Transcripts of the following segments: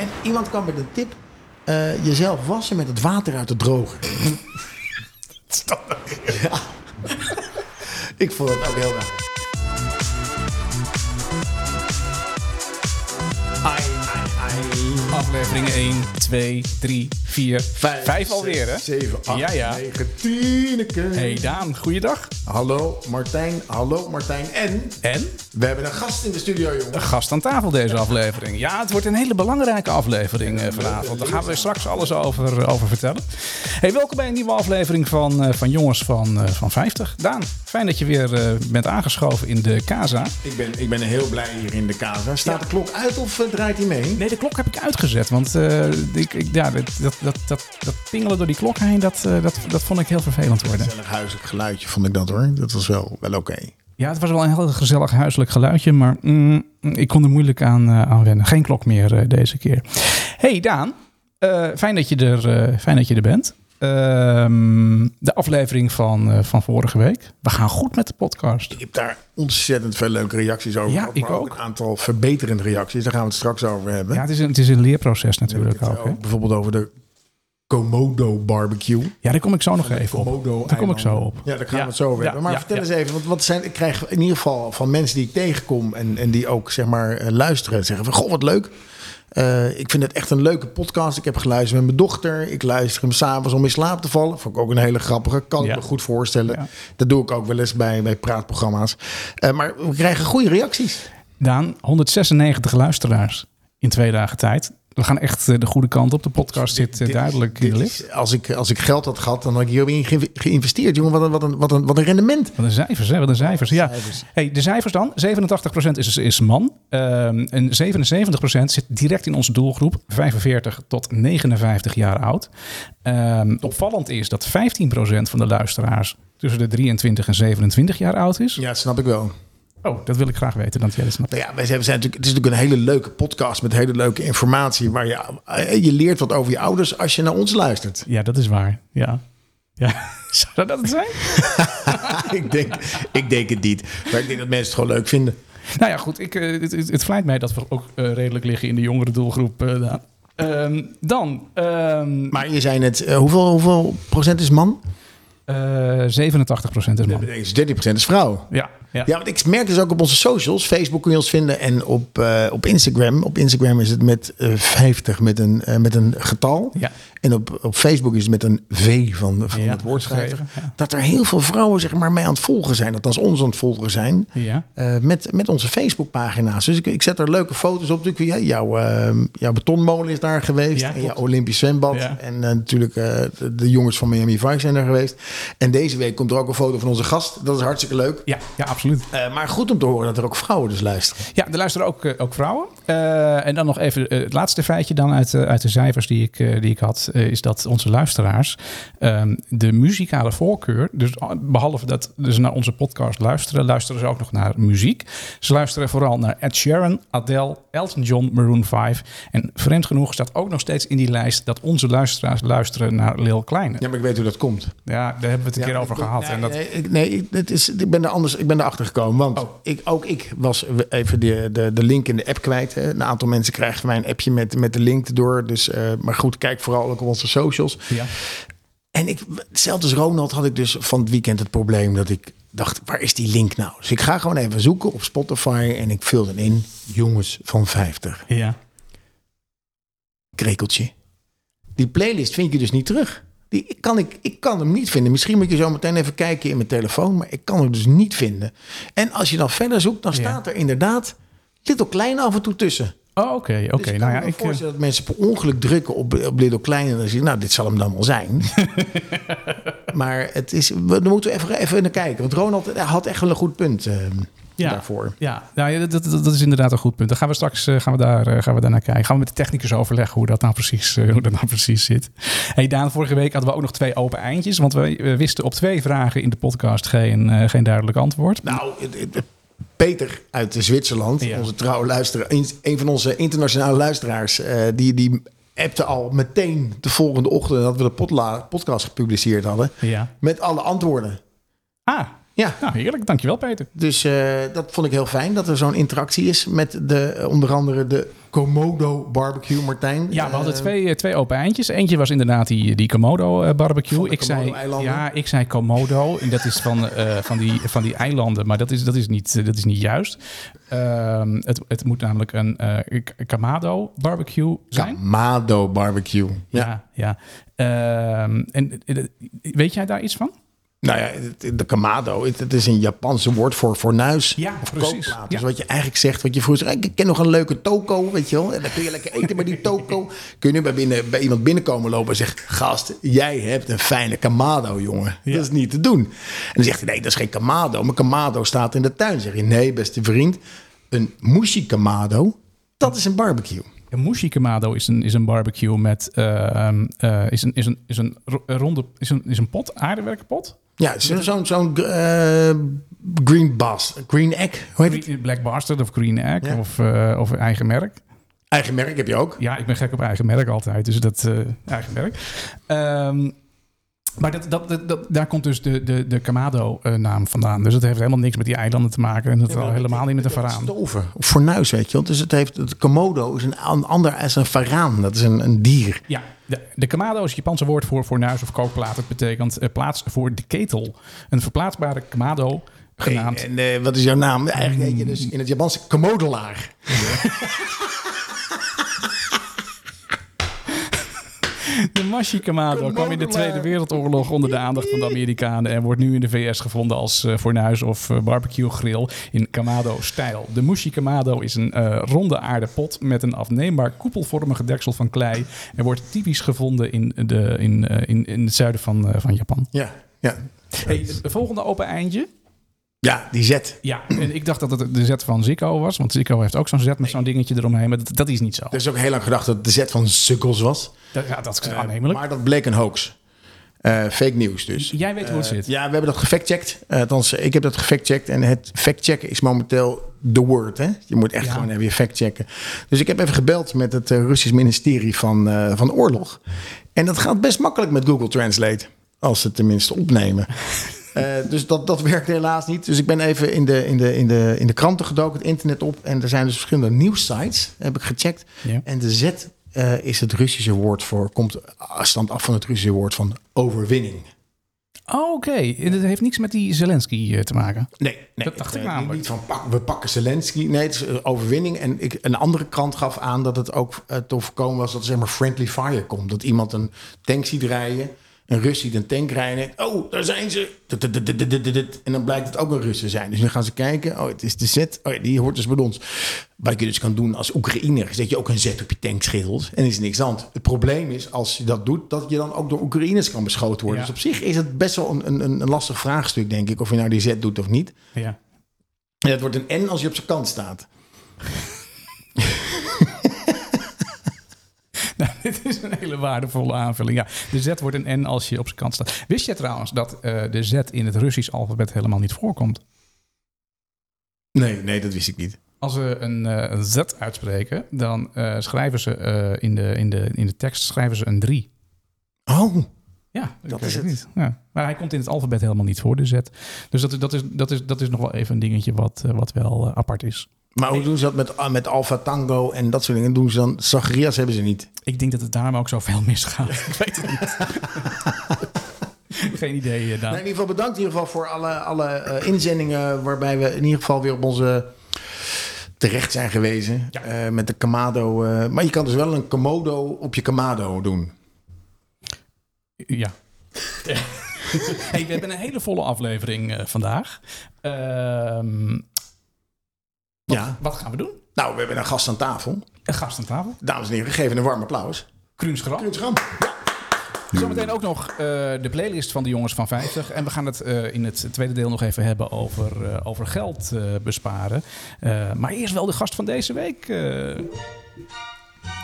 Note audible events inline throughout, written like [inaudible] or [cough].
En iemand kwam met een tip. eh, jezelf wassen met het water uit de droger. [laughs] ja. Ik vond het ook heel raar. Ai, ai, ai. Afleveringen 1, 2, 3, 4, 5 alweer, hè? 7, 8, Ja, ja. 9, 10. Hey Daan, goeiedag. Hallo Martijn, hallo Martijn. En En we hebben een gast in de studio, jongen. een gast aan tafel deze aflevering. Ja, het wordt een hele belangrijke aflevering eh, vanavond. Daar gaan we straks alles over, over vertellen. Hey, welkom bij een nieuwe aflevering van, eh, van Jongens van, eh, van 50. Daan, fijn dat je weer eh, bent aangeschoven in de Casa. Ik ben, ik ben heel blij hier in de casa. Staat de klok uit of eh, draait hij mee? Nee, de klok heb ik uitgezet. Want eh, ik, ik, ja, dat, dat, dat, dat, dat pingelen door die klok heen, dat, eh, dat, dat vond ik heel vervelend worden. Gezellig huiselijk geluidje vond ik dat hoor. Dat was wel, wel oké. Ja, het was wel een heel gezellig huiselijk geluidje, maar mm, ik kon er moeilijk aan, aan wennen. Geen klok meer eh, deze keer. Hey Daan, fijn, dat je er, fijn dat je er bent. Ehm, de aflevering van, van vorige week. We gaan goed met de podcast. Ik heb daar ontzettend veel leuke reacties over. Ja, ik ook. Een aantal verbeterende reacties. Daar gaan we het straks over hebben. Ja, het is een, het is een leerproces natuurlijk het ook. Hè? ook bijvoorbeeld over de Komodo barbecue. Ja, daar kom ik zo nog even op. Komodo Daar kom ik zo op. Ja, daar gaan we het zo over hebben. Maar vertel eens even, want wat zijn, ik krijg in ieder geval van mensen die ik tegenkom en, en die ook zeg maar eh, luisteren, zeggen van goh, wat leuk. Eh, ik vind het echt een leuke podcast. Ik heb geluisterd met mijn dochter. Ik luister hem s'avonds om in slaap te vallen. Vond ik ook een hele grappige. Kan Ja. ik me goed voorstellen. Ja. Dat doe ik ook wel eens bij, bij praatprogramma's. Eh, maar we krijgen goede reacties. Daan, 196 luisteraars in twee dagen tijd. We gaan echt eh, de goede kant op. De podcast zit eh, Dit duidelijk in de lift. als, ik, als ik geld had gehad, dan had ik hierin ge- geïnvesteerd. Jongen, wat een, wat een, wat een, wat een rendement. Wat een cijfers, hè? Wat een cijfers. Ja. cijfers. Hey, de cijfers dan. 87% is, is man. Ehm, en 77% zit direct in onze doelgroep. 45 tot 59 jaar oud. Ehm, opvallend is dat 15% van de luisteraars tussen de 23 en 27 jaar oud is. Ja, dat snap ik wel. Oh, dat wil ik graag weten. Dat snapt. Nou ja, wij zijn, we zijn natuurlijk, het is natuurlijk een hele leuke podcast met hele leuke informatie. Waar je, eh, je leert wat over je ouders als je naar ons luistert. Ja, dat is waar. Ja. Ja. [laughs] Zou dat het zijn? [laughs] ik, denk, ik denk het niet. Maar ik denk dat mensen het gewoon leuk vinden. Nou ja, goed. Ik, eh, het, het, het vlijt mij dat we ook eh, redelijk liggen in de jongere doelgroep. Ehm, dan, ehm, Maar je zei net, eh, hoeveel, hoeveel procent is man? eh 87% is man. Nee, 13 procent is vrouw. Ja, ja. Ja, want ik merk dus ook op onze socials. Facebook kun je ons vinden en op, eh, op Instagram. Op Instagram is het met eh 50 met een, eh, met een getal. Ja. En op, op Facebook is het met een V van, van Ja, het woord schrijven. geschreven, ja. Dat er heel veel vrouwen zeg maar, mee aan het volgen zijn. Dat als ons aan het volgen zijn. Ja. eh, met, met onze Facebookpagina's. Dus ik, ik zet er leuke foto's op. Natuurlijk, jouw, eh, jouw betonmolen is daar geweest. En jouw. Olympisch zwembad. En eh, natuurlijk eh, de, de jongens van Miami Vice zijn er geweest. En deze week komt er ook een foto van onze gast. Dat is hartstikke leuk. Ja, ja, absoluut. Eh, maar goed om te horen dat er ook vrouwen dus luisteren. Ja, er luisteren ook, eh, ook vrouwen. Eh, en dan nog even het laatste feitje dan uit, uit de cijfers die ik, die ik had. is dat onze luisteraars ehm, de muzikale voorkeur... dus behalve dat ze naar onze podcast luisteren... luisteren ze ook nog naar muziek. Ze luisteren vooral naar Ed Sheeran, Adele, Elton John, Maroon 5. En vreemd genoeg staat ook nog steeds in die lijst... dat onze luisteraars luisteren naar Lil Kleine. Ja, maar ik weet hoe dat komt. Ja, daar hebben we het een keer over gehad. Nee, en dat, nee, ik, nee ik, het is, ik ben er anders. Ik ben erachter gekomen. Want Oh. ik, ook ik was even de, de, de link in de app kwijt. Hè. Een aantal mensen krijgen van mij een appje met, met de link door. Dus, eh, maar goed, kijk vooral ook op onze socials. ja. En ik, hetzelfde als Ronald had ik dus van het weekend het probleem dat ik dacht, waar is die link nou? Dus ik ga gewoon even zoeken op Spotify en ik vulde in jongens van 50. ja. krekeltje. Die playlist vind je dus niet terug. Die kan ik, ik kan hem niet vinden. Misschien moet je zo meteen even kijken in mijn telefoon, maar ik kan hem dus niet vinden. En als je dan verder zoekt, dan Ja. staat er inderdaad Little Klein af en toe tussen. Oh, oké. oké. Dus ik nou kan ja, me ik... eh, voorstellen dat mensen per ongeluk drukken op, op Little Klein en dan zie je, nou, dit zal hem dan wel zijn. [laughs] maar het is, we, dan moeten we even, even naar kijken. Want Ronald had echt wel een goed punt eh, Ja. daarvoor. Ja, nou, ja, dat, dat, dat is inderdaad een goed punt. Dan gaan we straks eh, gaan we daar, eh, gaan we daar naar kijken. Gaan we met de technicus overleggen hoe dat nou precies, eh, hoe dat nou precies zit. Hey Daan, vorige week hadden we ook nog twee open eindjes. Want we, we wisten op twee vragen in de podcast geen, eh, geen duidelijk antwoord. Nou, Peter uit Zwitserland, Ja. onze trouwe luisteraar, een, een van onze internationale luisteraars, eh, die, die appte al meteen de volgende ochtend dat we de podcast gepubliceerd hadden. Ja. Met alle antwoorden. Ah, Ja. Nou, heerlijk. Dankjewel, Peter. Dus eh, dat vond ik heel fijn, dat er zo'n interactie is met de, eh, onder andere de Komodo barbecue, Martijn. Ja, we hadden Eh, twee, twee open eindjes. Eentje was inderdaad die, die Komodo barbecue. Ik zei, Komodo-eilanden. ja, ik zei Komodo. En dat is van, van, die, van die eilanden. Maar dat is, dat is, niet, dat is niet juist. Ehm, het, het moet namelijk een K- Kamado barbecue zijn. Kamado barbecue. Ja. Ja, ja. Ehm, en weet jij daar iets van? Nou ja, de kamado, het, is een Japanse woord voor fornuis. Ja, of precies. Dus wat je eigenlijk zegt, wat je vroeger zei, ik ken nog een leuke toko, weet je wel. En dan kun je lekker eten bij die toko. Kun je nu bij, binnen, bij iemand binnenkomen lopen en zeggen, gast, jij hebt een fijne kamado, jongen. Ja. Dat is niet te doen. En dan zegt hij, nee, dat is geen kamado. Mijn kamado staat in de tuin. Zeg je, nee, beste vriend, een mushi kamado, dat is een barbecue. Een mushi kamado is een, is een barbecue met ehm, eh, is een, is een, is een ro- ronde is een, is een pot, aardewerkpot. Ja, is zo'n zo'n eh, green bas, green egg, hoe heet het? Black Bastard of Green Egg Ja. of, eh, of eigen merk. Eigen merk heb je ook. Ja, ik ben gek op eigen merk altijd, dus dat eh, eigen merk. Ehm, maar dat, dat, dat, daar komt dus de, de, de Kamado-naam vandaan. Dus het heeft helemaal niks met die eilanden te maken. En dat al helemaal niet met de varaan. Stoven, of fornuis, weet je wel. Dus het heeft, het komodo is een an- ander als een varaan. Dat is een, een dier. Ja, de, de Kamado is het Japanse woord voor fornuis of kookplaat. Het betekent eh, plaats voor de ketel. Een verplaatsbare Kamado, genaamd... En wat is jouw naam? Eigenlijk heet je dus in het Japanse komodelaar. [laughs] De Mashi Kamado kwam in de. Tweede Wereldoorlog onder de aandacht van de Amerikanen en wordt nu in de VS gevonden als eh, fornuis of eh, barbecue grill in Kamado-stijl. De Mushi Kamado is een eh, ronde aardepot met een afneembaar koepelvormige deksel van klei en wordt typisch gevonden in, de, in, in, in het zuiden van, van Japan. Ja, ja. Hey, het volgende open eindje. Ja, die zet. Ja, en ik dacht dat het de zet van Zico was, want Zico heeft ook zo'n zet met zo'n dingetje eromheen, maar dat, dat is niet zo. Er is ook heel lang gedacht dat het de zet van sukkels was. Dat, ja, dat is Eh, aannemelijk. maar dat bleek een hoax. Eh, fake nieuws dus. Jij weet hoe het Eh, zit. Ja, we hebben dat gefactcheckt. Althans, ik heb dat gefactcheckt. En het factchecken is momenteel de word. Hè? Je moet echt Ja. gewoon even je factchecken. Dus ik heb even gebeld met het Russisch ministerie van, van Oorlog. En dat gaat best makkelijk met Google Translate. Als ze het tenminste opnemen. Eh, dus dat, dat werkt helaas niet. Dus ik ben even in de, in, de, in, de, in de kranten gedoken, het internet op. En er zijn dus verschillende nieuwssites, heb ik gecheckt. Ja. En de Z eh, is het Russische woord voor, komt afstand af van het Russische woord van overwinning. Oh, Oké, En dat heeft niks met die Zelensky eh, te maken. Nee, nee Dat dacht ik eh, namelijk. Niet van pak, we pakken Zelensky. Nee, het is eh, overwinning. En ik, een andere krant gaf aan dat het ook eh, te voorkomen was dat er zeg maar friendly fire komt. Dat iemand een tank ziet rijden. Een Rus ziet een tank rijden. Oh, daar zijn ze. En dan blijkt het ook een Rus te zijn. Dus nu gaan ze kijken. Oh, het is de Z. Oh, ja, die hoort dus bij ons. Wat je dus kan doen als Oekraïner, is dat je ook een Z op je tankschild. En er is niks aan. Het probleem is, als je dat doet, dat je dan ook door Oekraïners kan beschoten worden. Ja. Dus op zich is het best wel een, een, een lastig vraagstuk, denk ik. Of je nou die Z doet of niet. Ja. En het wordt een N als je op zijn kant staat. Nou, [laughs] dit is een hele waardevolle aanvulling. Ja, de Z wordt een N als je op zijn kant staat. Wist je trouwens dat eh, de Z in het Russisch alfabet helemaal niet voorkomt? Nee, nee, dat wist ik niet. Als ze een, eh, Z uitspreken, dan eh, schrijven ze in, de, in, de, in de tekst schrijven ze een 3. Oh, Ja, Dat is het. niet. Ja. Maar hij komt in het alfabet helemaal niet voor, de Z. Dus dat is, dat is, dat is, dat is nog wel even een dingetje wat, wat wel apart is. Maar hoe doen ze dat met, met Alpha Tango en dat soort dingen? Doen ze dan Zacharias hebben ze niet. Ik denk dat het daarom ook zoveel misgaat. [laughs] ik weet het niet. [laughs] Geen idee, eh, Daan. Nou, in ieder geval bedankt in ieder geval voor alle, alle eh, inzendingen waarbij we in ieder geval weer op onze terecht zijn gewezen. Ja. Eh, met de Kamado. maar je kan dus wel een Komodo op je Kamado doen. Ja. [laughs] hey, we hebben een hele volle aflevering vandaag. Ehm, wat, Ja. wat gaan we doen? Nou, we hebben een gast aan tafel. Een gast aan tafel. Dames en heren, geef een warm applaus. Krunsgrap. Kruns Gram. Zometeen ook nog eh, de playlist van de jongens van 50. En we gaan het eh, in het tweede deel nog even hebben over, eh, over geld eh, besparen. Eh, maar eerst wel de gast van deze week. eh.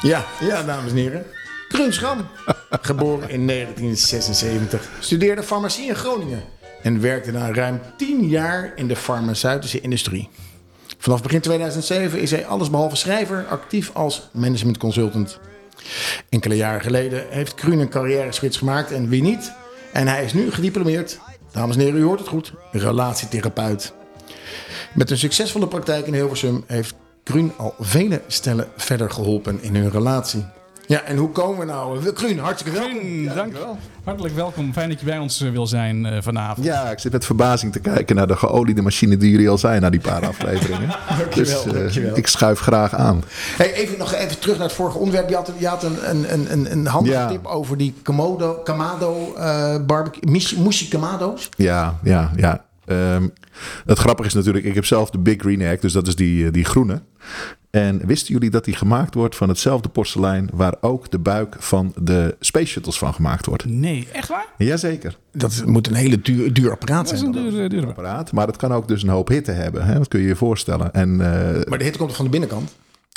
Ja, ja, dames en heren. Kruns Gram. [laughs] Geboren in 1976. Studeerde farmacie in Groningen. En werkte na ruim 10 jaar in de farmaceutische industrie. Vanaf begin 2007 is hij allesbehalve schrijver actief als management consultant. Enkele jaren geleden heeft Kruun een carrière switch gemaakt en wie niet. En hij is nu gediplomeerd dames en heren, u hoort het goed. Relatietherapeut. Met een succesvolle praktijk in Hilversum heeft Kruun al vele stellen verder geholpen in hun relatie. Ja, en hoe komen we nou? Kruun, hartstikke welkom. Kruun, dank. Hartelijk welkom. Fijn dat je bij ons eh, wil zijn uh, vanavond. Ja, ik zit met verbazing te kijken naar de geoliede machine die jullie al zijn na die paar [laughs] afleveringen. dankjewel, dus uh, dankjewel. ik schuif graag aan. Hey, even nog even terug naar het vorige onderwerp. Je had, je had een, een, een, een handige Ja. tip over die Kamado, Kamado eh barbecue, Mushi Kamado's. Ja, ja, ja. Ehm, het grappige is natuurlijk, ik heb zelf de Big Green Egg, dus dat is die, eh, die groene. En wisten jullie dat die gemaakt wordt van hetzelfde porselein waar ook de buik van de Space Shuttles van gemaakt wordt? Nee, echt waar? Jazeker. Dat is- moet een hele duur, duur apparaat Dat is zijn. een dan. dure, dure Apparaat, maar het kan ook dus een hoop hitte hebben. Hè? Dat kun je je voorstellen. En eh, Maar de hitte komt toch van de binnenkant?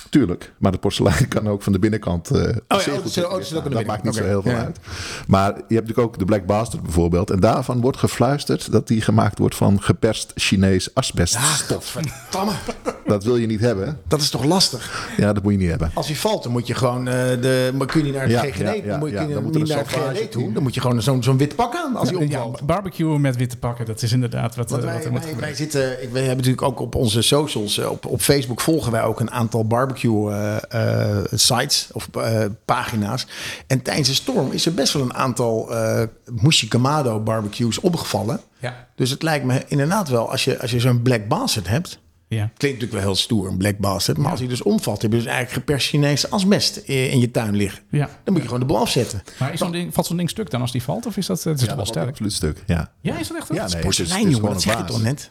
Tuurlijk, maar het porselein kan ook van de binnenkant. eh ja, zeer oh, goed zit- oh, ook aan de dat maakt niet zo heel veel uit. Maar je hebt natuurlijk ook de Black Bastard bijvoorbeeld. En daarvan wordt gefluisterd dat die gemaakt wordt van geperst Chinees asbeststof. Godverdamme. [laughs] Dat wil je niet hebben. Dat is toch lastig? Ja, dat moet je niet hebben. Als hij valt, dan moet je gewoon eh, de. Maar kun je niet naar het Ja, GGD? ja, ja, dan moet je ja, dan niet naar het GGD toe. team. Dan moet je gewoon zo'n zo'n wit pak aan als hij Ja, omvalt. barbecue met witte pakken, dat is inderdaad wat, Want eh, wij, wat er moet wij, gebeuren. wij zitten, ik- wij hebben natuurlijk ook op onze socials, op, op Facebook volgen wij ook een aantal barbecue eh, eh, sites of eh, pagina's. En tijdens de storm is er best wel een aantal eh Mushi Kamado barbecues opgevallen. Ja. Dus het lijkt me inderdaad wel, als je, als je zo'n Black Bastard hebt, Ja. klinkt natuurlijk wel heel stoer, een Black Bastard. Maar als hij dus omvalt, heb je dus eigenlijk geperst Chinese asbest in, in je tuin liggen. Ja. Dan moet je gewoon de boel afzetten. Maar is zo'n ding, valt zo'n ding stuk dan als die valt? Of is dat, het is toch wel sterk? Absoluut stuk. Ja. Ja, is dat echt? Ja, Ja, nee, het is- Porselein, het is jongen, dat gewoon een toch net?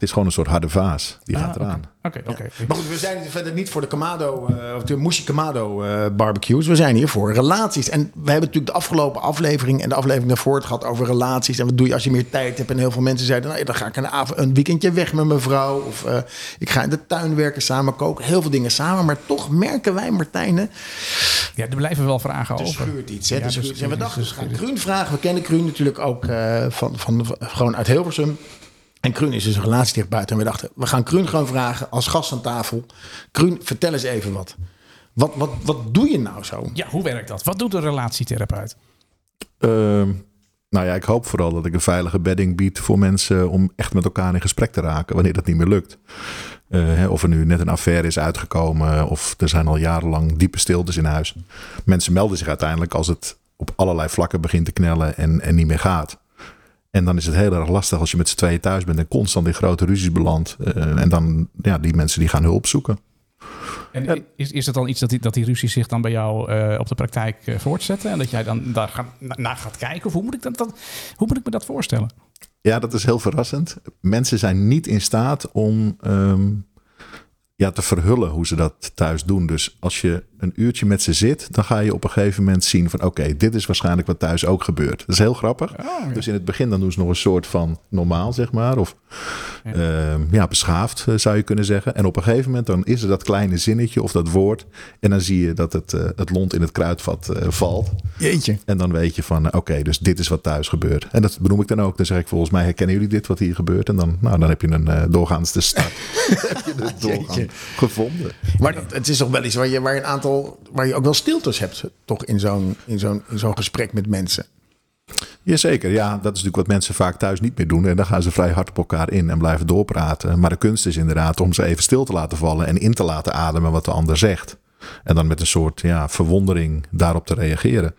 Het is gewoon een soort harde vaas. Die gaat Ah, eraan. Oké, oké. Maar goed, we zijn verder niet voor de Kamado, eh, of de Mushi Kamado eh, barbecues. We zijn hier voor relaties. En we hebben natuurlijk de afgelopen aflevering en de aflevering daarvoor het gehad over relaties. En wat doe je als je meer tijd hebt? En heel veel mensen zeiden, nou, dan ga ik een, avond, een weekendje weg met mijn vrouw. Of eh, ik ga in de tuin werken, samen koken. Heel veel dingen samen. Maar toch merken wij, Martijnen, Ja, er blijven wel vragen er over. schuurt iets. Hè? Ja, Er er schuurt iets. En we dachten, we gaan er Kruun vragen. We kennen Kruun natuurlijk ook eh, van, van, van- gewoon uit Hilversum. En Kruun is dus een relatietherapeut. En we dachten, we gaan Kruun gewoon vragen als gast aan tafel. Kruun, vertel eens even wat. Wat, wat, wat doe je nou zo? Ja, hoe werkt dat? Wat doet een relatietherapeut? Ehm, nou ja, ik hoop vooral dat ik een veilige bedding bied voor mensen om echt met elkaar in gesprek te raken wanneer dat niet meer lukt. Eh, hè, of er nu net een affaire is uitgekomen of er zijn al jarenlang diepe stiltes in huis. Mensen melden zich uiteindelijk als het op allerlei vlakken begint te knellen en, en niet meer gaat. En dan is het heel erg lastig als je met z'n tweeën thuis bent en constant in grote ruzies belandt. Eh, en dan, ja, die mensen die gaan hulp zoeken. En is, is het dan iets dat die, dat die ruzie zich dan bij jou eh, op de praktijk eh, voortzetten? En dat jij dan daar gaat, na- naar gaat kijken? Of hoe moet, ik dat, dat, hoe moet ik me dat voorstellen? Ja, dat is heel verrassend. Mensen zijn niet in staat om ehm, ja, te verhullen hoe ze dat thuis doen. Dus als je een uurtje met ze zit, dan ga je op een gegeven moment zien van oké, dit is waarschijnlijk wat thuis ook gebeurt. Dat is heel grappig. ja. Dus in het begin dan doen ze nog een soort van normaal, zeg maar. Of ja, ja beschaafd eh, zou je kunnen zeggen. En op een gegeven moment dan is er dat kleine zinnetje of dat woord. En dan zie je dat het, eh, het lont in het kruidvat eh, valt. Jeetje. En dan weet je van, oké, dus dit is wat thuis gebeurt. En dat benoem ik dan ook. Dan zeg ik, volgens mij herkennen jullie dit wat hier gebeurt. En dan, nou, dan heb je een doorgaans de start. [laughs] heb je de [laughs] doorgang gevonden. Maar het- het is toch wel iets waar je, waar je een aantal, waar je ook wel stiltes hebt, toch in zo'n, in zo'n, in zo'n gesprek met mensen. Jazeker, ja, dat is natuurlijk wat mensen vaak thuis niet meer doen. En dan gaan ze vrij hard op elkaar in en blijven doorpraten. Maar de kunst is inderdaad om ze even stil te laten vallen en in te laten ademen wat de ander zegt. En dan met een soort ja, verwondering daarop te reageren.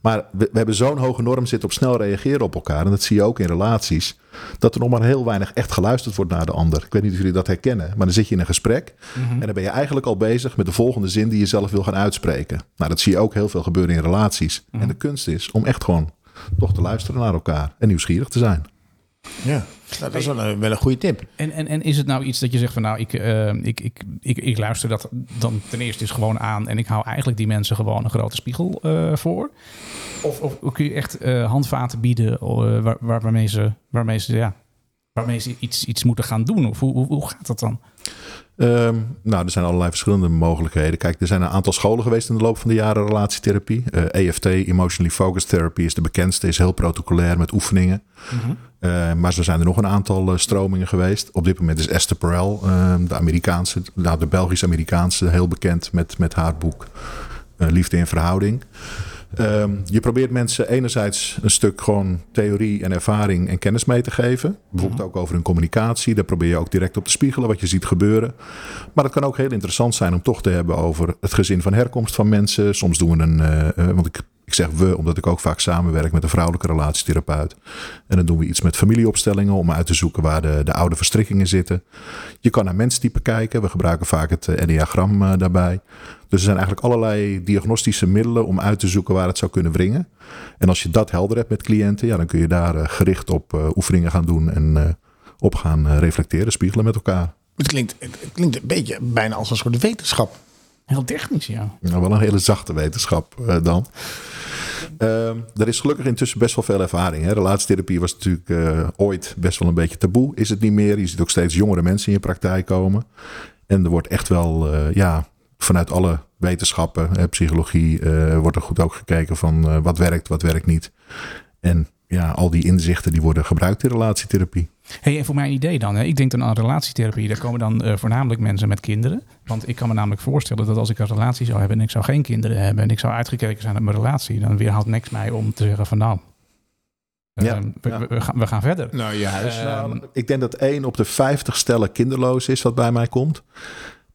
Maar we, we hebben zo'n hoge norm zitten op snel reageren op elkaar. En dat zie je ook in relaties. Dat er nog maar heel weinig echt geluisterd wordt naar de ander. Ik weet niet of jullie dat herkennen. Maar dan zit je in een gesprek. En dan ben je eigenlijk al bezig met de volgende zin die je zelf wil gaan uitspreken. Nou, dat zie je ook heel veel gebeuren in relaties. En de kunst is om echt gewoon toch te luisteren naar elkaar. En nieuwsgierig te zijn. Ja, nou, dat is wel een, wel een goede tip. En, en, en is het nou iets dat je zegt van nou, ik, eh, ik, ik, ik, ik luister dat dan ten eerste is gewoon aan en ik hou eigenlijk die mensen gewoon een grote spiegel eh, voor? Of, of kun je echt eh, handvaten bieden waar, waar- waarmee, ze, waarmee, ze, ja, waarmee ze iets, iets moeten gaan doen? Of hoe, hoe, hoe gaat dat dan? Ehm, nou, er zijn allerlei verschillende mogelijkheden. Kijk, er zijn een aantal scholen geweest in de loop van de jaren relatietherapie. EFT, Emotionally Focused Therapy, is de bekendste, is heel protocolair met oefeningen. Eh, maar er zijn er nog een aantal eh, stromingen geweest. Op dit moment is Esther Perel, eh, de Amerikaanse, nou, de Belgisch-Amerikaanse, heel bekend met, met haar boek eh, Liefde in Verhouding. Ehm, je probeert mensen enerzijds een stuk gewoon theorie en ervaring en kennis mee te geven. Bijvoorbeeld ook over hun communicatie. Daar probeer je ook direct op te spiegelen wat je ziet gebeuren. Maar het kan ook heel interessant zijn om toch te hebben over het gezin van herkomst van mensen. Soms doen we een, want ik ik zeg we, omdat ik ook vaak samenwerk met een vrouwelijke relatietherapeut. En dan doen we iets met familieopstellingen om uit te zoeken waar de, de oude verstrikkingen zitten. Je kan naar menstype kijken. We gebruiken vaak het eh, enneagram uh, daarbij. Dus er zijn eigenlijk allerlei diagnostische middelen om uit te zoeken waar het zou kunnen wringen. En als je dat helder hebt met cliënten, ja, dan kun je daar uh, gericht op oefeningen gaan doen en op gaan reflecteren, spiegelen met elkaar. Het klinkt, het klinkt een beetje bijna als een soort wetenschap. Heel technisch, ja. Nou, wel een hele zachte wetenschap uh, dan. Uh, er is gelukkig intussen best wel veel ervaring. Hè. Relatietherapie was natuurlijk uh, ooit best wel een beetje taboe. Is het niet meer. Je ziet ook steeds jongere mensen in je praktijk komen. En er wordt echt wel, uh, ja, vanuit alle wetenschappen, hè, psychologie, wordt er goed ook gekeken van wat werkt, wat werkt niet. En ja, al die inzichten die worden gebruikt in relatietherapie. Hey, en voor mijn idee dan, hè, ik denk dan aan relatietherapie, daar komen dan uh, voornamelijk mensen met kinderen. Want ik kan me namelijk voorstellen dat als ik een relatie zou hebben en ik zou geen kinderen hebben en ik zou uitgekeken zijn op mijn relatie, dan weerhoudt niks mij om te zeggen van nou, ja, uh, we, ja. we, gaan, we, gaan, verder. Nou, huis. Uh, nou, ik denk dat één op de 50 stellen kinderloos is wat bij mij komt.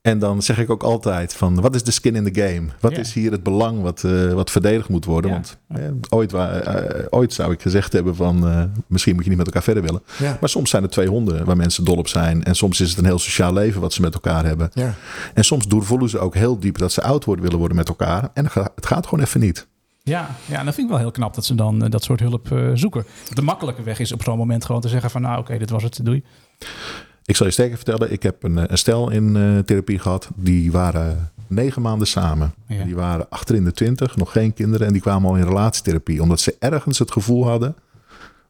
En dan zeg ik ook altijd van wat is de skin in the game? Wat yeah. is hier het belang wat, uh, wat verdedigd moet worden? Ja. Want eh, ooit, uh, ooit zou ik gezegd hebben van misschien moet je niet met elkaar verder willen. Ja. Maar soms zijn er twee honden waar mensen dol op zijn. En soms is het een heel sociaal leven wat ze met elkaar hebben. Ja. En soms voelen ze ook heel diep dat ze oud worden, willen worden met elkaar. En het gaat gewoon even niet. Ja, ja, en dat vind ik wel heel knap dat ze dan dat soort hulp zoeken. De makkelijke weg is op zo'n moment gewoon te zeggen van nou oké, okay, dit was het, doei. Ik zal je sterker vertellen, ik heb een, een stel in uh, therapie gehad. Die waren negen maanden samen. Ja. Die waren achter in de twintig, nog geen kinderen. En die kwamen al in relatietherapie. Omdat ze ergens het gevoel hadden...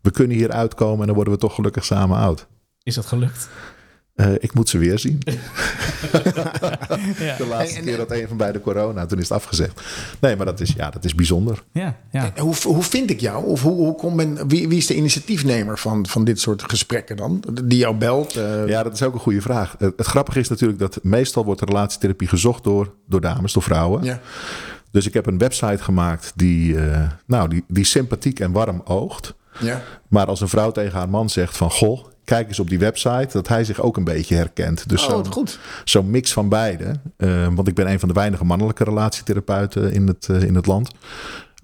we kunnen hier uitkomen en dan worden we toch gelukkig samen oud. Is dat gelukt? Uh, ik moet ze weer zien. [laughs] ja. De laatste keer dat een van beide corona, toen is het afgezegd. Nee, maar dat is, ja, dat is bijzonder. Ja, ja. Hoe, hoe vind ik jou? Of hoe, hoe kom men, wie, wie is de initiatiefnemer van, van dit soort gesprekken dan? Die jou belt? Uh... Ja, dat is ook een goede vraag. Het, het grappige is natuurlijk dat meestal wordt relatietherapie gezocht door, door dames, door vrouwen. Ja. Dus ik heb een website gemaakt die, uh, nou, die, die sympathiek en warm oogt. Ja. Maar als een vrouw tegen haar man zegt van... goh, kijk eens op die website, dat hij zich ook een beetje herkent. Dus oh, zo'n goed. zo mix van beide. Uh, want ik ben een van de weinige mannelijke relatietherapeuten in het, uh, in het land.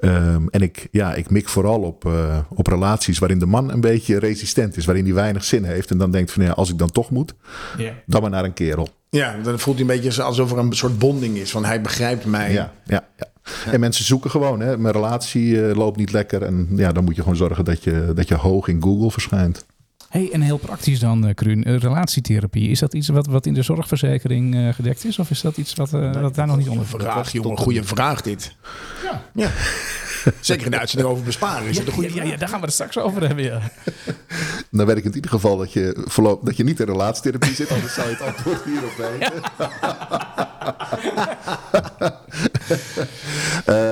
Um, en ik, ja, ik mik vooral op, uh, op relaties waarin de man een beetje resistent is, waarin hij weinig zin heeft. En dan denkt van ja, als ik dan toch moet, yeah. dan maar naar een kerel. Ja, dan voelt hij een beetje alsof er een soort bonding is. Van hij begrijpt mij. Ja, ja, ja. ja. En mensen zoeken gewoon, hè, mijn relatie uh, loopt niet lekker. En ja, dan moet je gewoon zorgen dat je, dat je hoog in Google verschijnt. Hey, en heel praktisch dan, uh, Kruun, uh, relatietherapie. Is dat iets wat, wat in de zorgverzekering uh, gedekt is? Of is dat iets wat, nee, wat daar nog niet onder vraag, jongen, goede vraag dit. Ja. ja. [laughs] Zeker in de uitzending over besparen. Is ja, het een goede ja, ja, daar gaan we het straks over hebben, ja. [laughs] Dan weet ik in ieder geval dat je, voorlop, dat je niet in relatietherapie zit. Anders zou je het antwoord hierop weten. [laughs]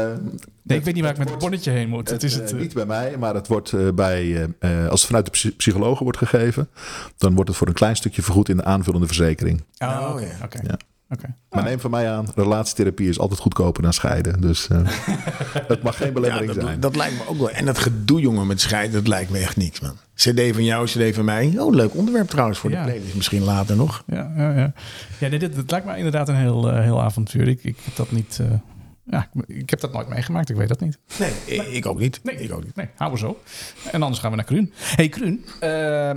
Nee, ik weet niet waar ik met het bonnetje heen moet. Het, is het, uh, niet bij mij, maar het wordt uh, bij, uh, als het vanuit de psychologen wordt gegeven, dan wordt het voor een klein stukje vergoed in de aanvullende verzekering. Oh, oké. Okay. Okay. Ja. Okay. Maar neem van mij aan, relatietherapie is altijd goedkoper dan scheiden. Dus uh, [laughs] het mag geen belemmering ja, dat, zijn. Dat lijkt me ook wel. En dat gedoe, jongen, met scheiden, dat lijkt me echt niks, man. CD van jou, CD van mij. Oh, leuk onderwerp trouwens voor ja. de playlist. Misschien later nog. Ja, ja, ja. ja dit, dit lijkt me inderdaad een heel, uh, heel avontuur. Ik, ik heb dat niet... Ja, ik heb dat nooit meegemaakt. Ik weet dat niet. Nee, nee. ik ook niet. Nee, ik ook niet. Nee, houden we zo. En anders gaan we naar Kruun. Hey Kruun, uh,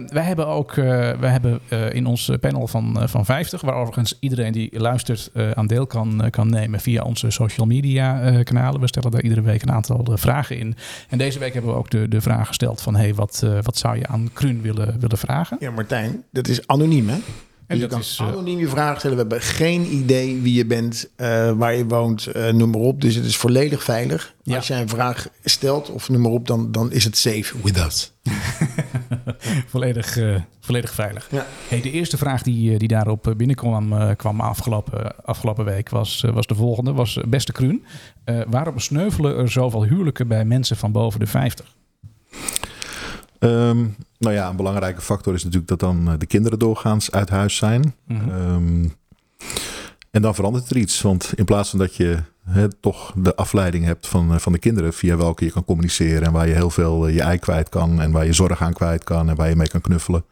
wij hebben ook uh, wij hebben, uh, in ons panel van, van 50, waar overigens iedereen die luistert aan deel kan, kan nemen via onze social media kanalen. We stellen daar iedere week een aantal vragen in. En deze week hebben we ook de, de vraag gesteld van hey, wat, wat zou je aan Kruun willen, willen vragen? Ja, Martijn, dat is anoniem hè? En dus je kan is, anoniem je vragen stellen. We hebben geen idee wie je bent, uh, waar je woont, uh, noem maar op. Dus het is volledig veilig. Ja. Als jij een vraag stelt of noem maar op, dan, dan is het safe with us. [laughs] volledig, uh, volledig veilig. Ja. Hey, de eerste vraag die, die daarop binnenkwam kwam afgelopen, afgelopen week was, was de volgende. Was beste Kruun, waarom sneuvelen er zoveel huwelijken bij mensen van boven de 50? Um, nou ja, een belangrijke factor is natuurlijk dat dan de kinderen doorgaans uit huis zijn. Mhm. Um, En dan verandert er iets. Want in plaats van dat je hè, toch de afleiding hebt van, eh, van de kinderen via welke je kan communiceren en waar je heel veel eh, je ei kwijt kan en waar je zorg aan kwijt kan en waar je mee kan knuffelen,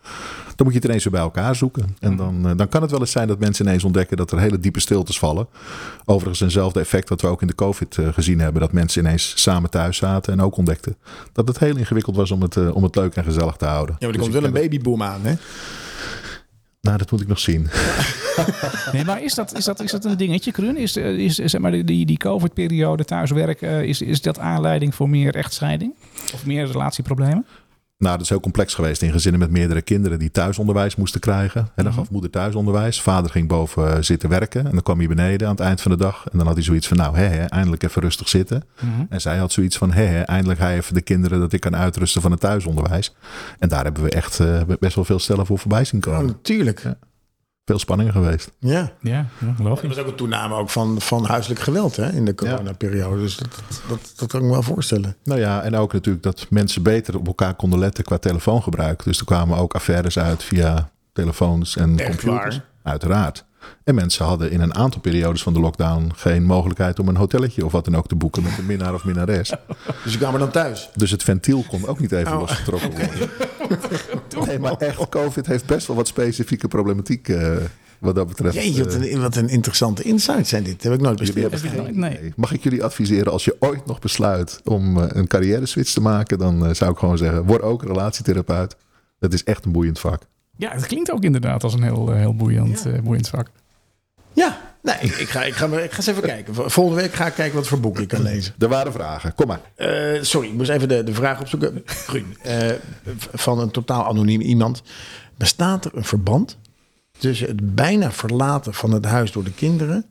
dan moet je het ineens weer bij elkaar zoeken. En dan, eh, dan kan het wel eens zijn dat mensen ineens ontdekken dat er hele diepe stiltes vallen. Overigens eenzelfde effect wat we ook in de COVID gezien hebben, dat mensen ineens samen thuis zaten en ook ontdekten dat het heel ingewikkeld was om het, om het leuk en gezellig te houden. Ja, maar er Dus komt wel een babyboom aan, hè? Nou, dat moet ik nog zien. [laughs] Nee, maar is dat, is dat, is dat een dingetje, Krun? Is, eh, is, zeg maar, die, die COVID-periode thuiswerken, is, is dat aanleiding voor meer echtscheiding? Of meer relatieproblemen? Nou, dat is heel complex geweest in gezinnen met meerdere kinderen die thuisonderwijs moesten krijgen. En dan Mhm. gaf moeder thuisonderwijs. Vader ging boven eh, zitten werken. En dan kwam hij beneden aan het eind van de dag. En dan had hij zoiets van, nou, hè, hè, eindelijk even rustig zitten. Mhm. En zij had zoiets van, hè, hè, eindelijk je even de kinderen dat ik kan uitrusten van het thuisonderwijs. En daar hebben we echt eh, best wel veel stellen voor voorbij zien Oh, komen. natuurlijk. Ja. Veel spanningen geweest. Ja. Ja, ja Er logisch. was ook een toename ook van, van huiselijk geweld hè, in de coronaperiode. Dus dat, dat, dat kan ik me wel voorstellen. Nou ja, en ook natuurlijk dat mensen beter op elkaar konden letten qua telefoongebruik. Dus er kwamen ook affaires uit via telefoons en Echt computers. waar? Uiteraard. En mensen hadden in een aantal periodes van de lockdown geen mogelijkheid om een hotelletje of wat dan ook te boeken met een minnaar of minnares. Dus ik kwamen dan thuis. Dus het ventiel kon ook niet even Oh. losgetrokken worden. [laughs] Nee, maar echt, COVID heeft best wel wat specifieke problematiek eh, wat dat betreft. Jeetje, wat Eh, een, wat een interessante insight zijn dit. Heb ik nooit besteed. Nee. Mag ik jullie adviseren als je ooit nog besluit om eh, een carrière switch te maken, dan zou ik gewoon zeggen: word ook relatietherapeut. Dat is echt een boeiend vak. Ja, het klinkt ook inderdaad als een heel, eh, heel boeiend, Ja. eh, boeiend vak. Ja, nee, ik, ik, ga, ik, ga, ik ga eens even kijken. Volgende week ga ik kijken wat voor boek ik kan lezen. Er waren vragen. Kom maar. Eh, sorry, ik moest even de, de vraag opzoeken. Groen. Eh, van een totaal anoniem iemand. Bestaat er een verband tussen het bijna verlaten van het huis door de kinderen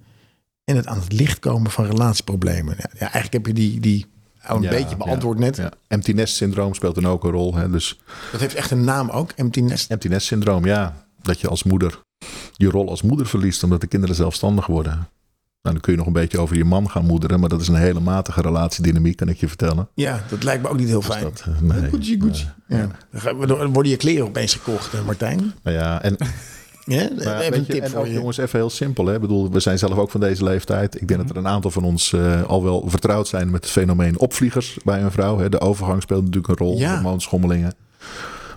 en het aan het licht komen van relatieproblemen? Ja, ja eigenlijk heb je die, die een Ja, beetje beantwoord ja, net. Ja. Empty nest syndroom speelt dan ook een rol. Hè? Dus Dat heeft echt een naam ook, empty nest. empty nest syndroom, ja. Dat je als moeder je rol als moeder verliest omdat de kinderen zelfstandig worden. Nou, dan kun je nog een beetje over je man gaan moederen, maar dat is een hele matige relatiedynamiek, kan ik je vertellen. Ja, dat lijkt me ook niet heel Dus fijn. dat, eh, nee. Gucci, Gucci. Ja. Dan worden je kleren opeens gekocht, eh, Martijn. Nou ja, en Ja, Maar even weet een tip voor ook, je. jongens, even heel simpel. Hè? Ik bedoel, we zijn zelf ook van deze leeftijd. Ik denk dat er een aantal van ons eh, al wel vertrouwd zijn met het fenomeen opvliegers bij een vrouw. Hè? De overgang speelt natuurlijk een rol. Ja. Hormoonschommelingen.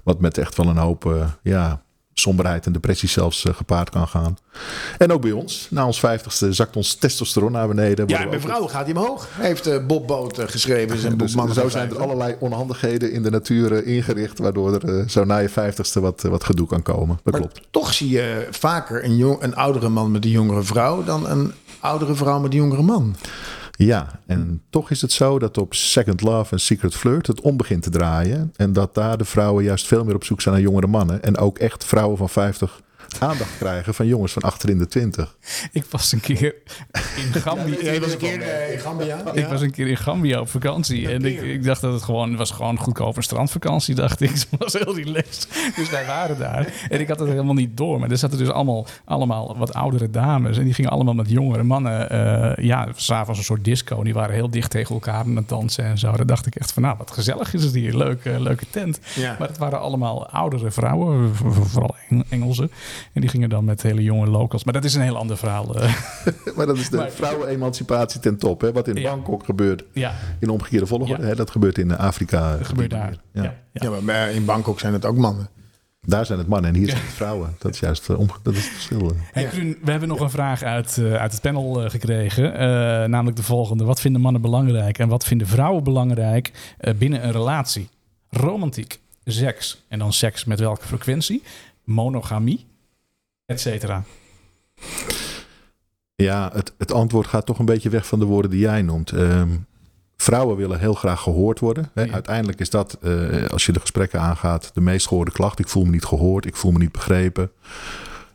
Wat met echt wel een hoop eh, ja, somberheid en depressie zelfs eh, gepaard kan gaan. En ook bij ons. Na ons vijftigste zakt ons testosteron naar beneden. Ja, bij vrouwen gaat hij omhoog. Heeft eh, Bob Boot eh, geschreven. Zijn Dus zo zijn er 50. allerlei onhandigheden in de natuur ingericht. Waardoor er zo na je vijftigste wat, wat gedoe kan komen. Dat Maar klopt. toch zie je vaker een, jong, een oudere man met een jongere vrouw dan een oudere vrouw met een jongere man. Ja, en toch is het zo dat op Second Love en Secret Flirt het om begint te draaien. En dat daar de vrouwen juist veel meer op zoek zijn naar jongere mannen. En ook echt vrouwen van 50 aandacht krijgen van jongens van achter in de 20. Ik was een keer in [laughs] Gambia. Jij was een keer eh, in Gambia. Ik was een keer in Gambia op vakantie. En ik, ik dacht dat het gewoon was gewoon goedkoop een strandvakantie, dacht ik. [laughs] Het was heel relaxed. Dus wij waren daar. En ik had het helemaal niet door. Maar er zaten dus allemaal, allemaal wat oudere dames. En die gingen allemaal met jongere mannen. eh ja, s'avonds een soort disco. Die waren heel dicht tegen elkaar aan het dansen en zo. Daar dacht ik echt van, nou, wat gezellig is het hier. Leuke, leuke tent. Ja. Maar het waren allemaal oudere vrouwen, vooral Eng- Engelsen. En die gingen dan met hele jonge locals. Maar dat is een heel ander verhaal. eh. [laughs] Maar dat is de Maar- vrouwenemancipatie ten top. Hè? Wat in Ja. Bangkok gebeurt ja, in omgekeerde volgorde. Ja. Hè? Dat gebeurt in Afrika. dat gebeurt daar. Ja. Ja. Maar in Bangkok zijn het ook mannen. Daar zijn het mannen en hier zijn het vrouwen. Dat is juist eh, om, dat is het verschil. eh. Hey, Kruun, we hebben nog een vraag uit, eh, uit het panel gekregen. Eh, namelijk de volgende. Wat vinden mannen belangrijk en wat vinden vrouwen belangrijk eh, binnen een relatie? Romantiek, seks en dan seks met welke frequentie? Monogamie, et cetera. Ja, het, het antwoord gaat toch een beetje weg van de woorden die jij noemt. Ehm, vrouwen willen heel graag gehoord worden. Hè. Ja. Uiteindelijk is dat, eh, als je de gesprekken aangaat, de meest gehoorde klacht. Ik voel me niet gehoord, ik voel me niet begrepen.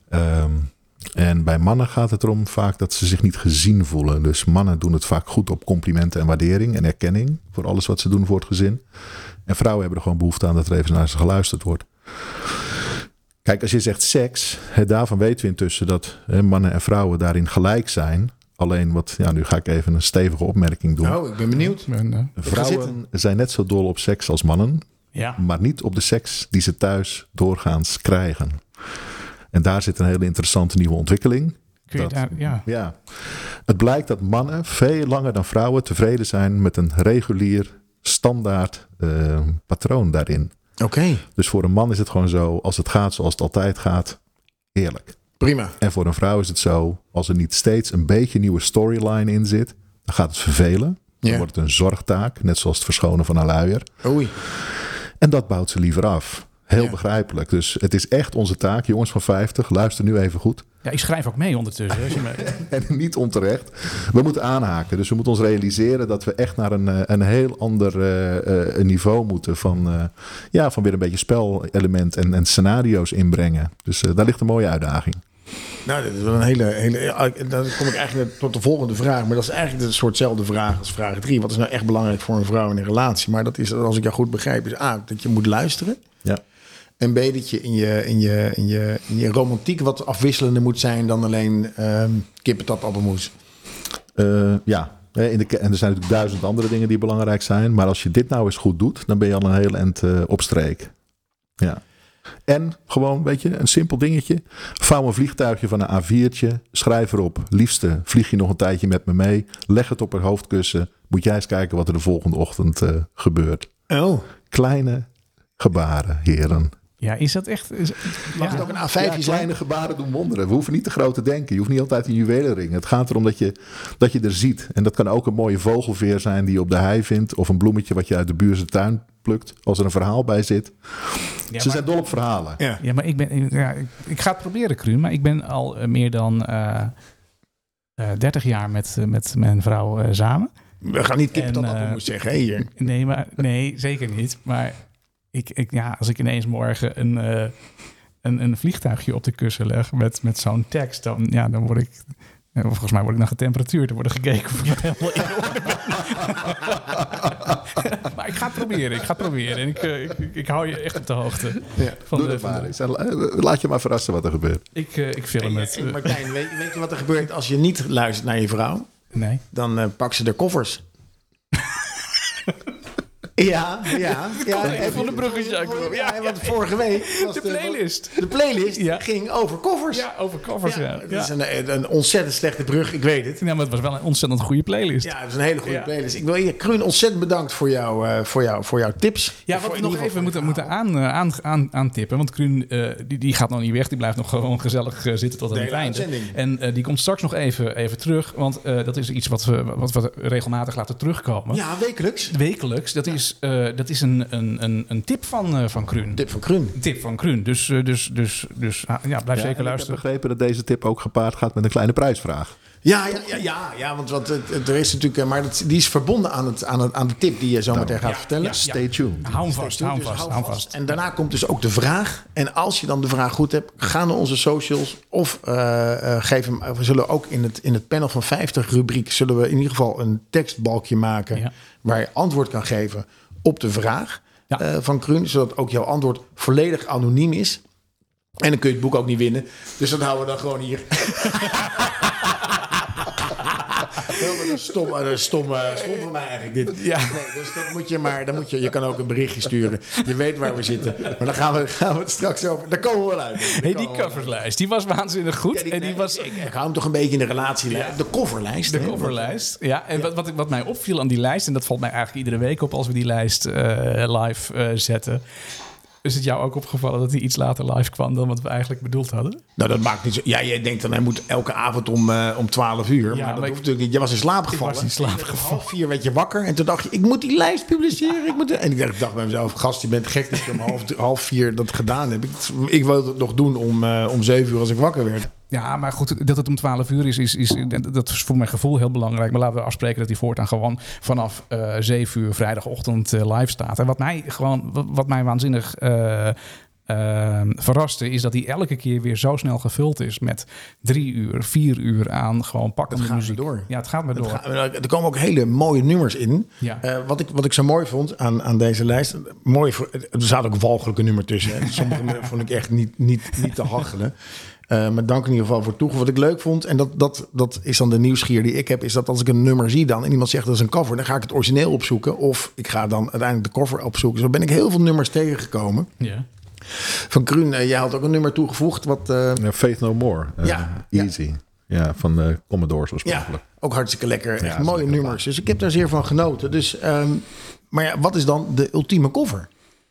Ehm, en bij mannen gaat het erom vaak dat ze zich niet gezien voelen. Dus mannen doen het vaak goed op complimenten en waardering en erkenning voor alles wat ze doen voor het gezin. En vrouwen hebben er gewoon behoefte aan dat er even naar ze geluisterd wordt. Kijk, als je zegt seks, hè, daarvan weten we intussen dat hè, mannen en vrouwen daarin gelijk zijn. Alleen wat, ja, nu ga ik even een stevige opmerking doen. Oh, ik ben benieuwd. En, eh, Vrouwen zijn net zo dol op seks als mannen, ja. maar niet op de seks die ze thuis doorgaans krijgen. En daar zit een hele interessante nieuwe ontwikkeling. Kun je dat, daar, ja. ja. Het blijkt dat mannen veel langer dan vrouwen tevreden zijn met een regulier, standaard eh, patroon daarin. Oké, Dus voor een man is het gewoon zo, als het gaat zoals het altijd gaat, eerlijk. prima. En voor een vrouw is het zo, als er niet steeds een beetje nieuwe storyline in zit, dan gaat het vervelen. Dan Ja. wordt het een zorgtaak, net zoals het verschonen van een luier. Oei. En dat bouwt ze liever af. Heel Ja. begrijpelijk. Dus het is echt onze taak, jongens van 50, luister nu even goed. ja, ik schrijf ook mee ondertussen. Als je me- [laughs] En niet onterecht. We moeten aanhaken. Dus we moeten ons realiseren dat we echt naar een, eh, een heel ander eh, eh, niveau moeten. Van, eh, ja, van weer een beetje spelelement en, en scenario's inbrengen. Dus daar ligt een mooie uitdaging. Nou, dat is wel een hele, hele. Dan kom ik eigenlijk tot de volgende vraag. Maar dat is eigenlijk een soortzelfde vraag als vraag 3. Wat is nou echt belangrijk voor een vrouw in een relatie? Maar dat is, als ik jou goed begrijp, is A, dat je moet luisteren. Ja. En B, dat je in je, in je, in je, in je romantiek wat afwisselender moet zijn dan alleen ehm kippentap appelmoes. Eh, ja. Eh, In de, en er zijn natuurlijk duizend andere dingen die belangrijk zijn. Maar als je dit nou eens goed doet, dan ben je al een heel eind eh, op streek. Ja. En gewoon, weet je, een simpel dingetje. Vouw een vliegtuigje van een A4'tje. Schrijf erop, liefste, vlieg je nog een tijdje met me mee. Leg het op haar hoofdkussen. Moet jij eens kijken wat er de volgende ochtend gebeurt. Oh, Kleine gebaren, heren. Ja, is dat echt... Is, mag ja. het ook een A5 Ja, zijn? kleine gebaren doen wonderen. We hoeven niet te groot te denken. Je hoeft niet altijd een juwelenring. Het gaat erom dat je, dat je er ziet. En dat kan ook een mooie vogelveer zijn die je op de hei vindt. Of een bloemetje wat je uit de buurse tuin plukt. Als er een verhaal bij zit. Ja, Ze maar- zijn dol op verhalen. Ja. Ja, maar ik ben. Ja, ik, ik ga het proberen, Kruun. Maar ik ben al eh, meer dan eh eh 30 jaar met, eh, met mijn vrouw eh, samen. We gaan niet kippentap En, eh, appelmoes zeggen, hè, hier. Nee, maar, nee, zeker niet. Maar ik, ik, ja, als ik ineens morgen een, eh, een, een vliegtuigje op de kussen leg met, met zo'n tekst, dan, ja, dan word ik. ja, Volgens mij word ik naar getemperatuurd. Er wordt er gekeken of ik helemaal in orde ben. maar ik ga het proberen. Ik ga het proberen. En ik, eh, ik, ik, ik hou je echt op de hoogte. Ja. Van Doe de, van maar eh, Laat je maar verrassen wat er gebeurt. ik, eh, ik film het. Eh, Martijn, weet, weet je wat er gebeurt als je niet luistert naar je vrouw? nee. Dan eh pak ze de koffers. [laughs] ja, ja. [laughs] ja even van de bruggetje aankomen. Ja, want vorige week was De playlist. De playlist Ja. ging over koffers. Ja, over covers. Ja, het ja. is een, een ontzettend slechte brug, ik weet het. Ja, maar het was wel een ontzettend goede playlist. Ja, het is een hele goede Ja. playlist. Ik wil je, Kruun, ontzettend bedankt voor, jou, eh, voor, jou, voor jouw tips. Ja, wat we nog even moeten, moeten aan, eh, aan, aan, aantippen. Want Kruun eh, die, die gaat nog niet weg. Die blijft nog gewoon gezellig eh, zitten tot aan het einde. En eh, die komt straks nog even, even terug. Want eh, dat is iets wat we, wat we regelmatig laten terugkomen. Ja, wekelijks. Wekelijks. Dat is, eh, dat is een, een, een, een tip van, eh van Kruun. Tip van Kruun. Een tip van Kruun. Dus, eh, dus, dus, dus ah, ja, blijf Ja, zeker ik luisteren. heb begrepen dat deze tip ook gepaard gaat met een kleine prijsvraag. Ja, ja, ja, ja, ja want het- er is natuurlijk, eh, maar dat, die is verbonden aan, het, aan, het, aan de tip die je zo meteen gaat ja, vertellen. ja. Stay tuned. Hou hem vast, hou Dus vast, hou vast. En daarna komt dus ook de vraag. En als je dan de vraag goed hebt, ga naar onze socials. Of geef hem. We zullen ook in het, in het panel van 50 rubriek. zullen we in ieder geval een tekstbalkje maken. Waar je antwoord kan geven op de vraag van Kruun. Zodat ook jouw antwoord volledig anoniem is. En dan kun je het boek ook niet winnen. Dus dat houden we dan gewoon hier. [laughs] Wat een stom, eh, stom, stom van mij eigenlijk dit. Ja. Nee, dus dat moet je maar, dan moet je, je kan ook een berichtje sturen. Je weet waar we zitten. Maar dan gaan we, gaan we het straks over. Daar komen we wel uit. Hey, die coverslijst, die was waanzinnig goed. Ja, die- en die nee, was ik, ik hou hem toch een beetje in de relatie. De coverlijst. De hè? coverlijst. Ja, en Wat, wat, wat mij opviel aan die lijst, en dat valt mij eigenlijk iedere week op als we die lijst eh, live eh, zetten. Is het jou ook opgevallen dat hij iets later live kwam dan wat we eigenlijk bedoeld hadden? Nou, dat maakt niet zo. Ja, jij denkt dan hij moet elke avond om, eh, om 12 uur. maar dat maar hoeft ik- natuurlijk niet. Je was in slaap gevallen. was in slaap gevallen. Half vier werd je wakker. En toen dacht je, ik moet die lijst publiceren. Ik moet en ik dacht, ik dacht bij mezelf, gast, je bent gek dat je om half, half vier dat gedaan hebt. Ik, ik wilde het nog doen om, eh, om zeven uur als ik wakker werd. Ja, maar goed, dat het om 12 uur is, is, is dat is voor mijn gevoel heel belangrijk. Maar laten we afspreken dat hij voortaan gewoon vanaf eh 7 uur vrijdagochtend eh, live staat. En wat mij gewoon, wat, wat mij waanzinnig eh, eh, verraste, is dat hij elke keer weer zo snel gevuld is met drie uur, vier uur aan gewoon pakkende gaat maar muziek. door. Ja, het gaat maar door. Ga- Er komen ook hele mooie nummers in. Ja. Wat, ik, wat ik zo mooi vond aan, aan deze lijst. Mooi, voor- er zaten ook walgelijke nummers tussen. Hè. Sommige [laughs] vond ik echt niet, niet, niet te hachelen. Eh, maar dank in ieder geval voor toegevoegd. Wat ik leuk vond, en dat, dat, dat is dan de nieuwsgier die ik heb, is dat als ik een nummer zie dan en iemand zegt dat is een cover, dan ga ik het origineel opzoeken. Of ik ga dan uiteindelijk de cover opzoeken. Zo ben ik heel veel nummers tegengekomen. Ja. Van Kruun, eh, jij had ook een nummer toegevoegd. Wat, eh, Ja, Faith No More. Eh, Ja, ja. Easy. Ja, van de Commodores Ja, oorspronkelijk. ook hartstikke lekker. Echt mooie nummers. Dus ik heb daar zeer van genoten. Dus, ehm, maar ja, wat is dan de ultieme cover?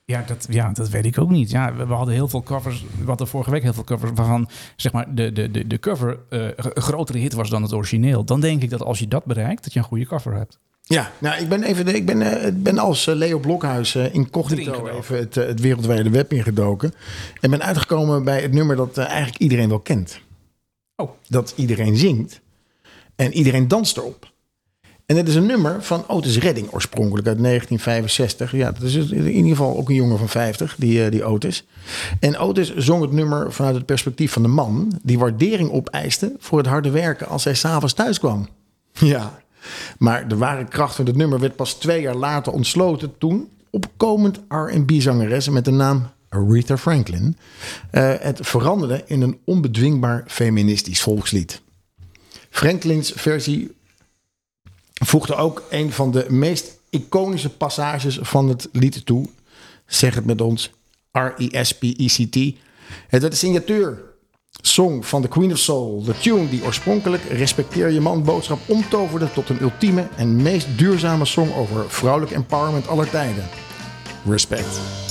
Ja, dat, ja, dat weet ik ook niet. Ja, we, we hadden heel veel covers. We hadden vorige week heel veel covers waarvan zeg maar, de, de, de, de cover eh, een grotere hit was dan het origineel. Dan denk ik dat als je dat bereikt, dat je een goede cover hebt. Ja, nou, ik ben, even, ik ben, ik ben als eh, Leo Blokhuis uh, incognito even het, het wereldwijde web ingedoken. En ben uitgekomen bij het nummer dat eigenlijk iedereen wel kent. Oh. Dat iedereen zingt. En iedereen danst erop. En het is een nummer van Otis Redding oorspronkelijk uit 1965. Ja, dat is in ieder geval ook een jongen van 50, die, eh, die Otis. En Otis zong het nummer vanuit het perspectief van de man... die waardering opeiste voor het harde werken als hij s'avonds thuis kwam. [laughs] Ja, maar de ware kracht van het nummer werd pas twee jaar later ontsloten... toen opkomend R&B-zangeres met de naam Aretha Franklin... eh, het veranderde in een onbedwingbaar feministisch volkslied. Franklins versie voegde ook een van de meest iconische passages van het lied toe. Zeg het met ons, R-E-S-P-E-C-T. Het werd de signatuur song van The Queen of Soul. De tune die oorspronkelijk respecteer je man boodschap omtoverde tot een ultieme en meest duurzame song over vrouwelijk empowerment aller tijden. Respect.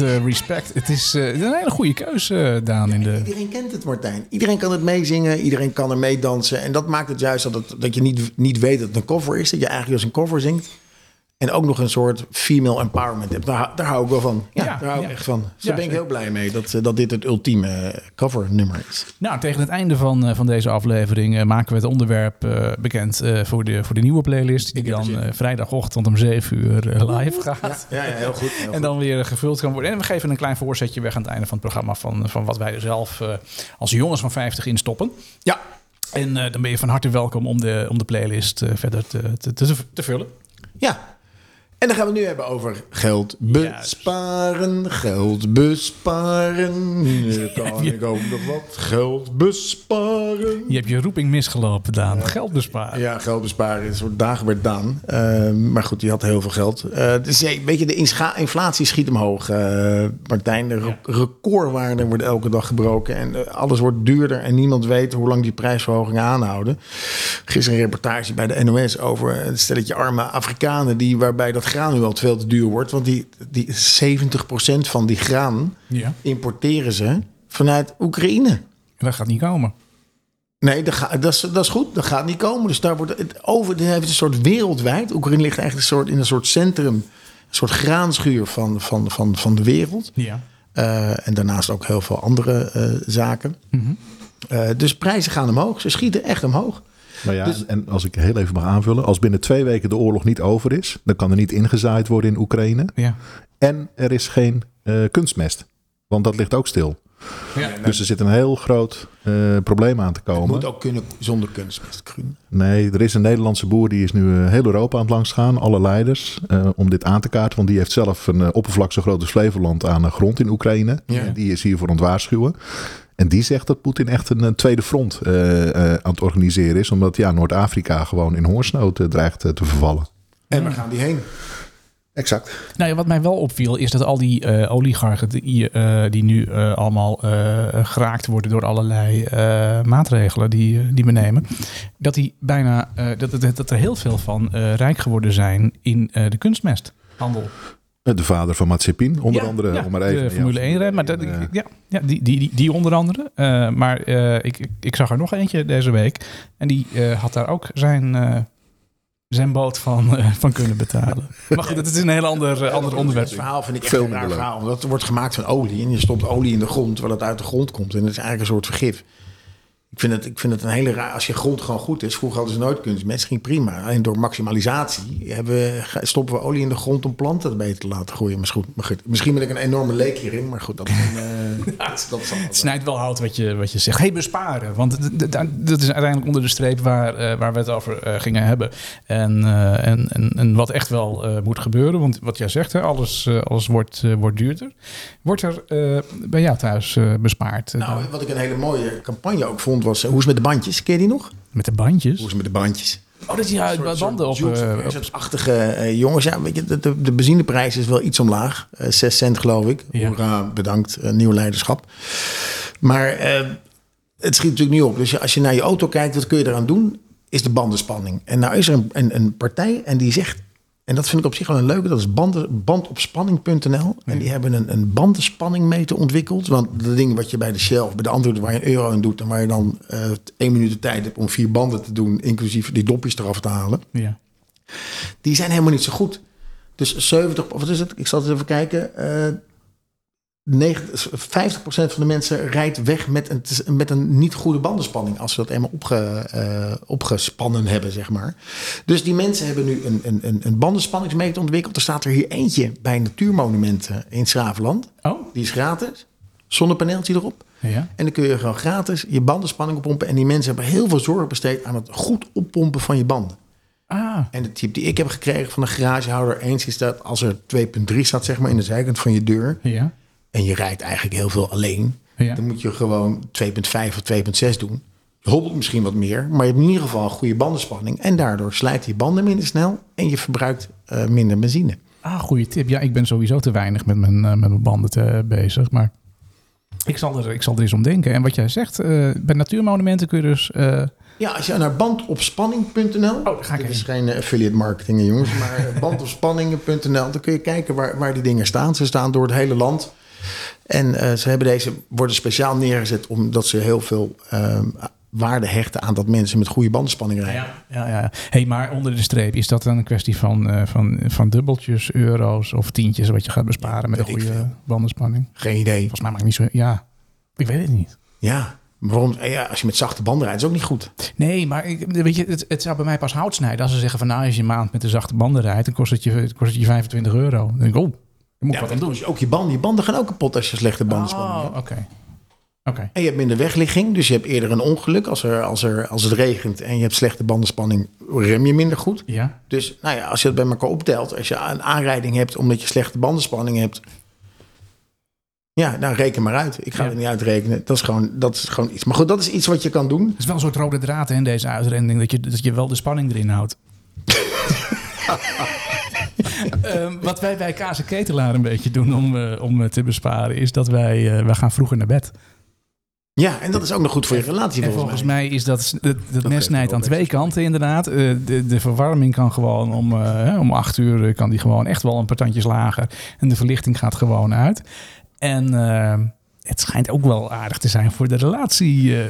Eh, Respect. Het is eh, een hele goede keuze, eh, Daan. In de... Iedereen kent het, Martijn. Iedereen kan het meezingen, iedereen kan er meedansen. En dat maakt het juist dat, het, dat je niet, niet weet dat het een cover is. Dat je eigenlijk als een cover zingt. En ook nog een soort female empowerment hebt. Daar, daar hou ik wel van. Ja, Ja, daar hou ik ja. echt van. Dus Ja, daar ben ik heel blij mee dat, eh, dat dit het ultieme eh, covernummer is. Nou, tegen het einde van, eh, van deze aflevering maken we het onderwerp bekend voor, de, voor de nieuwe playlist. Die dan vrijdagochtend om 7 uur live gaat. Ja, ja heel goed. Heel En dan weer gevuld kan worden. En we geven een klein voorzetje weg aan het einde van het programma van, van wat wij er zelf als jongens van 50 in stoppen. Ja, En dan ben je van harte welkom om de, om de playlist verder te, te, te, te vullen. ja. En dan gaan we het nu hebben over geld besparen, geld besparen. [laughs] Nu kan ik ook nog wat geld besparen. Je hebt je roeping misgelopen, Daan. Geld besparen. Ja, geld besparen is een soort Dagobert Daan. Uh, maar goed, die had heel veel geld. Uh, dus ja, weet je, de inflatie schiet omhoog. Uh, Martijn, de re- recordwaarden worden elke dag gebroken. En uh, alles wordt duurder en niemand weet hoe lang die prijsverhogingen aanhouden. Gisteren een reportage bij de NOS over een stelletje arme Afrikanen... Die, waarbij dat graan nu al veel te duur wordt. Want die, die 70% van die graan Ja. importeren ze vanuit Oekraïne. Dat gaat niet komen. Nee, dat, ga- dat, is, dat is goed. Dat gaat niet komen. Dus daar wordt het over. Het heeft een soort wereldwijd. Oekraïne ligt echt een soort, in een soort centrum soort graanschuur van, van, van, van de wereld. Ja. Eh, en daarnaast ook heel veel andere eh, zaken. Eh, dus prijzen gaan omhoog. Ze schieten echt omhoog. Nou ja, Dus- en als ik heel even mag aanvullen. Als binnen twee weken de oorlog niet over is. Dan kan er niet ingezaaid worden in Oekraïne. Ja. En er is geen eh, kunstmest. Want dat ligt ook stil. Ja. Dus er zit een heel groot eh, probleem aan te Het komen. moet ook kunnen zonder kunstmest. Groen. Nee, er is een Nederlandse boer die is nu eh, heel Europa aan het langs gaan. Alle leiders. eh, om dit aan te kaarten. Want die heeft zelf een eh, oppervlak zo groot als Flevoland aan eh, grond in Oekraïne. Ja. En die is hiervoor aan het waarschuwen. En die zegt dat Poetin echt een, eh, tweede front eh, eh, aan het organiseren is. Omdat ja, Noord-Afrika gewoon in hongersnood dreigt te vervallen. En waar gaan die heen? Exact. Nou ja, wat mij wel opviel is dat al die eh, oligarchen die, eh, die nu eh, allemaal eh, geraakt worden door allerlei eh, maatregelen die, die we nemen, dat die bijna eh, dat, dat, dat er heel veel van eh, rijk geworden zijn in eh, de kunstmesthandel. Eh, De vader van Mazepin, onder Ja, andere. ja, om maar even, de Formule 1 ren, maar dat, ja, ja, die, die, die, die onder andere. Eh, maar eh, ik, ik, ik zag er nog eentje deze week en die eh, had daar ook zijn, eh, zijn boot van, eh, van kunnen betalen. [laughs] Maar goed, dat is een heel ander, ander onderwerp. Het verhaal vind ik echt Veel een raar verhaal. Omdat het wordt gemaakt van olie. En je stopt olie in de grond terwijl het uit de grond komt. En het is eigenlijk een soort vergif. Ik vind, het, ik vind het een hele raar... Als je grond gewoon goed is. Vroeger hadden ze nooit kunstmest. ging prima. Alleen door maximalisatie hebben we, stoppen we olie in de grond om planten beter te laten groeien. Goed, misschien ben ik een enorme leek hierin. Maar goed, dat, [laughs] eh, dat, dat zal. Het snijdt wel hout wat je, wat je zegt. hey, besparen. Want dat is uiteindelijk onder de streep waar, eh, waar we het over eh, gingen hebben. En, en, en, en wat echt wel moet gebeuren. Want wat jij zegt, hè, alles, alles wordt, wordt duurder. Wordt er bij jou thuis bespaard? Nou, wat ik een hele mooie campagne ook vond was... eh, hoe is het met de bandjes? Ken je die nog? met de bandjes? Hoe is het met de bandjes? Oh, dat je ja, banden op... eh, op- achtige eh, jongens. Ja, weet je, de, de, de benzineprijs is wel iets omlaag. Eh 6 cent geloof ik. Ja. Hoera, bedankt. eh, nieuw leiderschap. Maar eh, het schiet natuurlijk niet op. Dus als je naar je auto kijkt, wat kun je eraan doen? Is de bandenspanning. En nou is er een, een, een partij en die zegt... En dat vind ik op zich wel een leuke. Dat is banden, bandopspanning.nl. En die hebben een, een bandenspanningmeter ontwikkeld. Want de dingen wat je bij de Shell bij de andere waar je een euro in doet... en waar je dan eh één minuut de tijd hebt om vier banden te doen... inclusief die dopjes eraf te halen ja. die zijn helemaal niet zo goed. Dus 70, of wat is het? Ik zal eens even kijken. eh 90, 50% van de mensen rijdt weg met een, met een niet goede bandenspanning. Als ze dat eenmaal opge, eh, opgespannen hebben, zeg maar. Dus die mensen hebben nu een, een, een, bandenspanningsmeter ontwikkeld. Er staat er hier eentje bij Natuurmonumenten in Schravenland. Oh, Die is gratis. Zonnepaneeltje erop. ja. En dan kun je gewoon gratis je bandenspanning oppompen. En die mensen hebben heel veel zorg besteed aan het goed oppompen van je banden. Ah, En de tip die ik heb gekregen van een garagehouder eens is dat als er 2.3 staat zeg maar in de zijkant van je deur ja. En je rijdt eigenlijk heel veel alleen, Ja. dan moet je gewoon 2.5 of 2.6 doen. Je hobbelt misschien wat meer, maar je hebt in ieder geval een goede bandenspanning en daardoor slijt je banden minder snel en je verbruikt eh, minder benzine. Ah, goede tip. Ja, ik ben sowieso te weinig met mijn, eh, met mijn banden te, bezig. Maar ik zal, er, ik zal er eens om denken. En wat jij zegt, eh, bij natuurmonumenten kun je dus... Ja, als je naar bandopspanning.nl. Oh, ga ik Dit is geen affiliate marketing, jongens. Maar [laughs] bandopspanningen.nl. Dan kun je kijken waar, waar die dingen staan. Ze staan door het hele land. En eh, ze hebben deze worden speciaal neergezet omdat ze heel veel eh, waarde hechten aan dat mensen met goede bandenspanning rijden. Ja, ja, ja. Hey, maar onder de streep, is dat dan een kwestie van, eh, van, van dubbeltjes, euro's of tientjes wat je gaat besparen met een goede bandenspanning? Geen idee. Volgens mij maakt niet zo. Ja, ik weet het niet. Ja, waarom? Ja, als je met zachte banden rijdt, is ook niet goed. Nee, maar ik, weet je, het, het zou bij mij pas hout snijden als ze zeggen van nou, als je een maand met de zachte banden rijdt, dan kost het je, kost het je 25 euro. Dan denk ik, oh, moet Ja, wat aan doen. doe je ook je banden. Je banden gaan ook kapot als je slechte bandenspanning Oh, hebt. oké. Oké. En je hebt minder wegligging, dus je hebt eerder een ongeluk. Als, er, als, er, als het regent en je hebt slechte bandenspanning, rem je minder goed. Ja. Dus nou ja, als je het bij elkaar optelt, als je een aanrijding hebt omdat je slechte bandenspanning hebt. Ja, nou reken maar uit. Ik ga Ja. het niet uitrekenen. Dat is, gewoon, dat is gewoon iets. Maar goed, dat is iets wat je kan doen. Het is wel een soort rode draad hè, in deze uitrending, dat je, dat je wel de spanning erin houdt. [laughs] [laughs] Ehm, wat wij bij Kaas en Ketelaar een beetje doen om, eh, om eh, te besparen, is dat wij, eh, wij gaan vroeger naar bed. Ja, en dat is ook nog goed voor je relatie En volgens, volgens mij. mij is dat, dat mes snijdt aan twee kanten inderdaad. Eh, de, de verwarming kan gewoon om, eh, hè, om acht uur kan die gewoon echt wel een paar tandjes lager. En de verlichting gaat gewoon uit. En eh, het schijnt ook wel aardig te zijn voor de relatie. eh.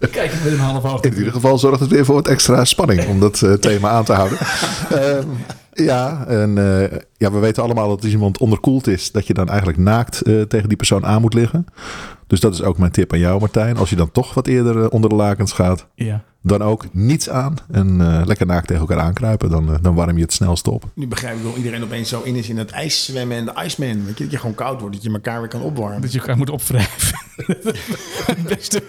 [laughs] Kijk met een half oog. In ieder geval zorgt het weer voor wat extra spanning om dat thema aan te houden. [laughs] Ja, en eh, ja, we weten allemaal dat als iemand onderkoeld is, dat je dan eigenlijk naakt eh, tegen die persoon aan moet liggen. Dus dat is ook mijn tip aan jou, Martijn. Als je dan toch wat eerder eh, onder de lakens gaat, Ja. dan ook niets aan en eh, lekker naakt tegen elkaar aankruipen. Dan, dan warm je het snelst op. Nu begrijp ik wel iedereen opeens zo in is in het ijs zwemmen en de Iceman. Weet je, dat je gewoon koud wordt, dat je elkaar weer kan opwarmen. Dat je elkaar moet opwrijven. [laughs] het beste?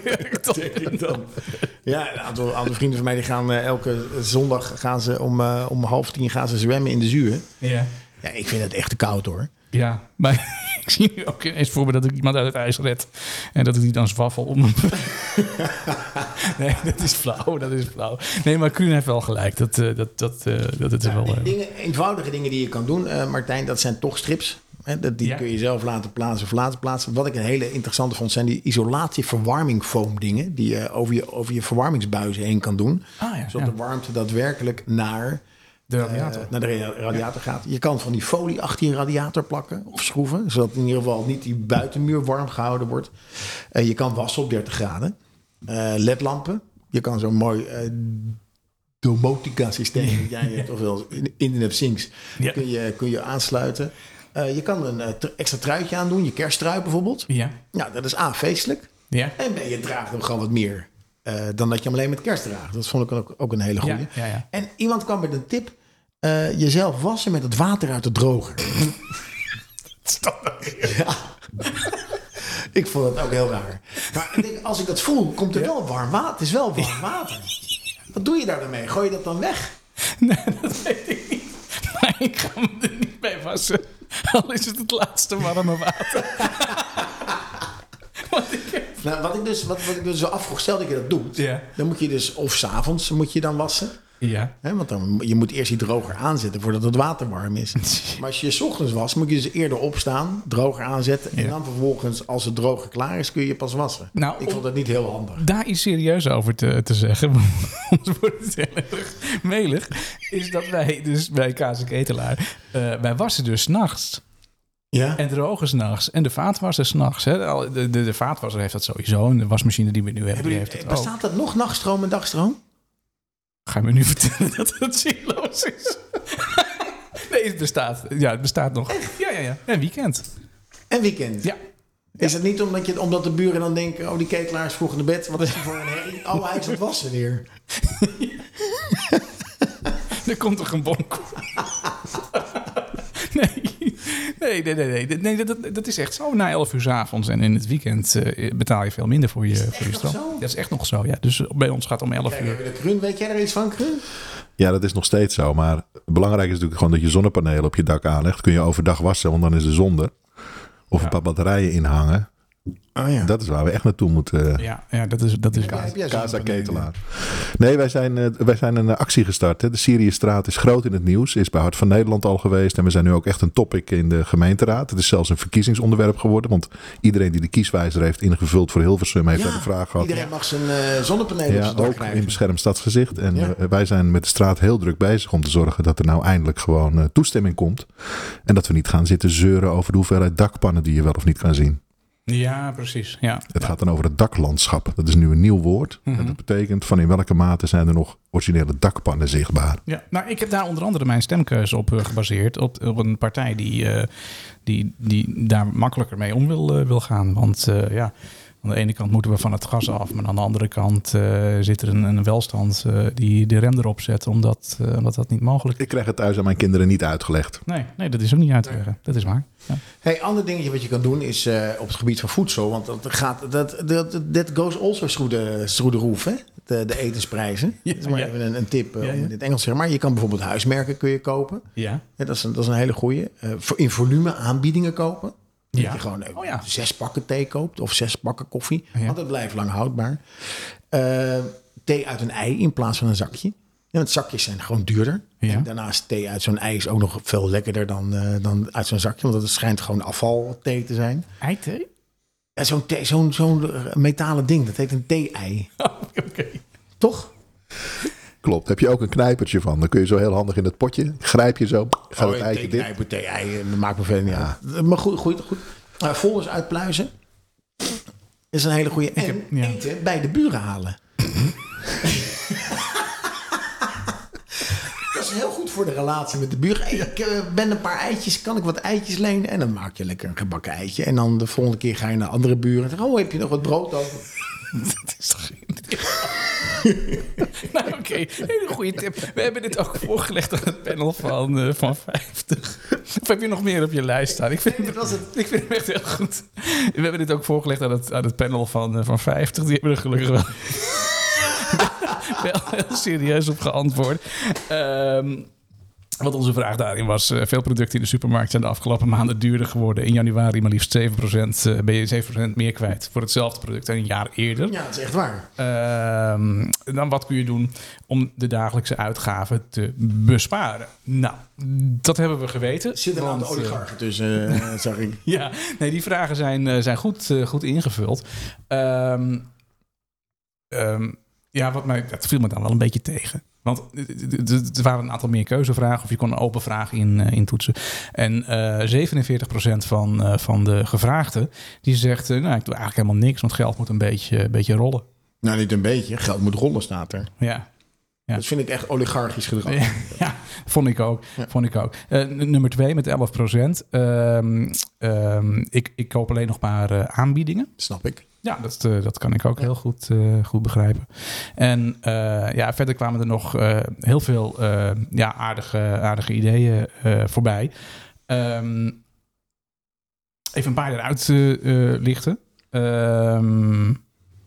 Ja, een aantal, aantal vrienden van mij die gaan elke zondag gaan ze om, eh, om half tien gaan ze zwemmen in de zuur. Ja. Ja, ik vind het echt te koud hoor. Ja, maar [laughs] ik zie nu ook eens voor me dat ik iemand uit het ijs red. En dat ik die dan zwaffel om [laughs] nee, dat is flauw, dat is flauw. Nee, maar Kruun heeft wel gelijk. Dat, eh, dat, dat, eh, dat het is wel... eh, Dingen, eenvoudige dingen die je kan doen, Martijn, dat zijn toch strips. Hè, dat, die Ja. kun je zelf laten plaatsen of laten plaatsen. Wat ik een hele interessante vond, zijn die isolatie-verwarming foam dingen. Die je over je, over je verwarmingsbuizen heen kan doen. Ah, ja, zodat ja. de warmte daadwerkelijk naar, de radiator. eh, naar de ra- radiator gaat. Je kan van die folie achter je radiator plakken of schroeven. Zodat in ieder geval niet die buitenmuur warm gehouden wordt. Eh, je kan wassen op 30 graden. Eh, LED-lampen. Je kan zo'n mooi domotica systeem. dat [laughs] jij hebt, ofwel in- internet sinks. Ja. Kun, je, kun je aansluiten. Je kan een tr- extra truitje aandoen. Je kersttrui bijvoorbeeld. ja. Nou, dat is A, feestelijk. Ja. En B, je draagt hem gewoon wat meer. dan dat je hem alleen met kerst draagt. Dat vond ik ook, ook een hele goede. Ja, ja, ja. En iemand kwam met een tip. Eh, jezelf wassen met het water uit de droger. [laughs] ja. ik vond het ook heel raar. Maar ik denk, als ik dat voel, komt er wel warm water. Het is wel warm water. Wat doe je daar dan mee? Gooi je dat dan weg? [laughs] Nee, dat weet ik niet. Maar ik ga me er niet mee wassen. Al is het het laatste warme water. [laughs] Want ik heb... Nou, wat ik dus, wat, wat ik dus zo afvroeg, stel dat je dat doet. Ja. Dan moet je dus, of s'avonds moet je dan wassen. Ja. Hè, want dan, je moet eerst die droger aanzetten voordat het water warm is. [laughs] Maar als je je 's ochtends was, moet je dus eerder opstaan, droger aanzetten. En dan vervolgens, als het droger klaar is, kun je pas wassen. Nou, ik vond dat niet heel handig. Daar iets serieus over te, te zeggen, [laughs] anders wordt het heel erg melig, is dat wij dus bij Kaas Ketelaar, eh, wij wassen dus s'nachts Ja? en drogen s'nachts en de vaatwasser s'nachts. De, de, de vaatwasser heeft dat sowieso en de wasmachine die we nu hebben, die heeft het ook. Bestaat dat nog nachtstroom en dagstroom? Ga je me nu [laughs] vertellen dat het zinloos is? [laughs] nee, het bestaat. Ja, het bestaat nog. Ja, ja, ja. En weekend. En weekend? Ja. Is het niet omdat, je, omdat de buren dan denken... oh, die ketelaar is vroeg naar bed. Wat is er voor een herrie? Oh, hij is aan het wassen weer. [laughs] Er komt toch een bonk. nee. Nee, nee, nee, nee. nee dat, dat is echt zo. Na 11 uur 's avonds en in het weekend eh, betaal je veel minder voor je, voor je stroom. Dat is echt nog zo, ja. Dus bij ons gaat om 11 Kijk, uur. Weet jij er iets van, Kruun? Ja, dat is nog steeds zo. Maar belangrijk is natuurlijk gewoon dat je zonnepanelen op je dak aanlegt. Kun je overdag wassen, want dan is de zon er. Of Ja. een paar batterijen inhangen. Oh ja. Dat is waar we echt naartoe moeten. Ja, ja, dat is, dat is Ja, Casa? Ketelaar. Nee, wij zijn, eh, wij zijn een eh, actie gestart. Hè. De Syriëstraat is groot in het nieuws. Is bij Hart van Nederland al geweest. En we zijn nu ook echt een topic in de gemeenteraad. Het is zelfs een verkiezingsonderwerp geworden. Want iedereen die de kieswijzer heeft ingevuld voor Hilversum heeft daar de vraag gehad. iedereen mag zijn eh, zonnepanelen op Ja, zijn dak ook krijgen. in beschermd stadsgezicht. En Ja. eh, wij zijn met de straat heel druk bezig om te zorgen dat er nou eindelijk gewoon eh, toestemming komt. En dat we niet gaan zitten zeuren over de hoeveelheid dakpannen die je wel of niet kan zien. Ja, precies. Ja. Het gaat dan over het daklandschap. Dat is nu een nieuw woord. Mhm. En dat betekent van in welke mate zijn er nog originele dakpannen zichtbaar. Ja, nou, ik heb daar onder andere mijn stemkeuze op eh, gebaseerd. Op, op een partij die, eh, die, die daar makkelijker mee om wil, eh, wil gaan. Want ja, aan de ene kant moeten we van het gas af. Maar aan de andere kant eh, zit er een, een welstand eh, die de rem erop zet. Omdat, eh, omdat dat niet mogelijk is. Ik krijg het thuis aan mijn kinderen niet uitgelegd. Nee, nee, dat is ook niet uit te leggen. Dat is waar. Ja. Hey, ander dingetje wat je kan doen is eh, op het gebied van voedsel. Want dat gaat, dat, dat, that goes also through the, through the roof, hè? De, de etensprijzen. [laughs] Ja, dat is maar ja. even een, een tip eh, Ja, om in het Engels te zeggen. Maar je kan bijvoorbeeld huismerken kun je kopen. Ja. Ja, dat, is een, dat is een hele goede. voor in volume aanbiedingen kopen. Dat Ja. je gewoon eh, Oh ja. zes pakken thee koopt of zes pakken koffie. Ja. Want het blijft lang houdbaar. Eh, thee uit een ei in plaats van een zakje. Ja, want zakjes zijn gewoon duurder. Ja. En daarnaast thee uit zo'n ei is ook nog veel lekkerder dan, eh, dan uit zo'n zakje. Want het schijnt gewoon afval thee te zijn. Eithee? En zo'n zo'n zo'n metalen ding, dat heet een thee-ei. [laughs] Oké. Toch? Klopt. Heb je ook een knijpertje van? Dan kun je zo heel handig in het potje. Grijp je zo. Gaat Oh, het eitje dit. thee-knijper, thee-ei, eh, dat maakt me verder niet uit. Maar goed, goed, goed. Uh, folders uitpluizen. Is een hele goede. En heb- ja. eten bij de buren halen. [laughs] dat is heel goed voor de relatie met de buren. Ik eh, ben een paar eitjes, kan ik wat eitjes lenen? En dan maak je lekker een gebakken eitje. En dan de volgende keer ga je naar andere buren. En zeg, oh, heb je nog wat brood over? [laughs] Dat is toch geen... [laughs] nou, oké. Hele goede tip. We hebben dit ook voorgelegd aan het panel van, eh, van 50. Of heb je nog meer op je lijst staan? Ik vind, Nee, dat was het. ik vind hem echt heel goed. We hebben dit ook voorgelegd aan het, aan het panel van, eh, van 50. Die hebben er gelukkig wel, [laughs] wel heel serieus op geantwoord. Ehm wat onze vraag daarin was, eh, veel producten in de supermarkt zijn de afgelopen maanden duurder geworden. In januari maar liefst 7%, eh, ben je 7% meer kwijt voor hetzelfde product dan een jaar eerder. Ja, dat is echt waar. Ehm, dan wat kun je doen om de dagelijkse uitgaven te besparen? Nou, dat hebben we geweten. Er zitten een want, aantal eh, oligarchen tussen, zag ik. [laughs] ja, nee, die vragen zijn, zijn goed, goed ingevuld. Ehm, ehm, ja, wat mij, dat viel me dan wel een beetje tegen. Want er waren een aantal meer keuzevragen, of je kon een open vraag in, eh, intoetsen. En eh 47% van, eh, van de gevraagden die zegt: eh, Nou, ik doe eigenlijk helemaal niks, want geld moet een beetje, beetje rollen. Nou, niet een beetje. Geld moet rollen, staat er. Ja, Ja. Dat vind ik echt oligarchisch gedrag. Ja, [laughs] ja, vond ik ook. Ja. Vond ik ook. Eh, nummer twee met 11 procent. ik, ik koop alleen nog maar eh, aanbiedingen. Snap ik. Ja, dat, eh, dat kan ik ook heel goed, eh, goed begrijpen. En eh, ja, verder kwamen er nog heel veel ja, aardige, aardige ideeën voorbij. Ehm, even een paar eruit lichten. Ehm,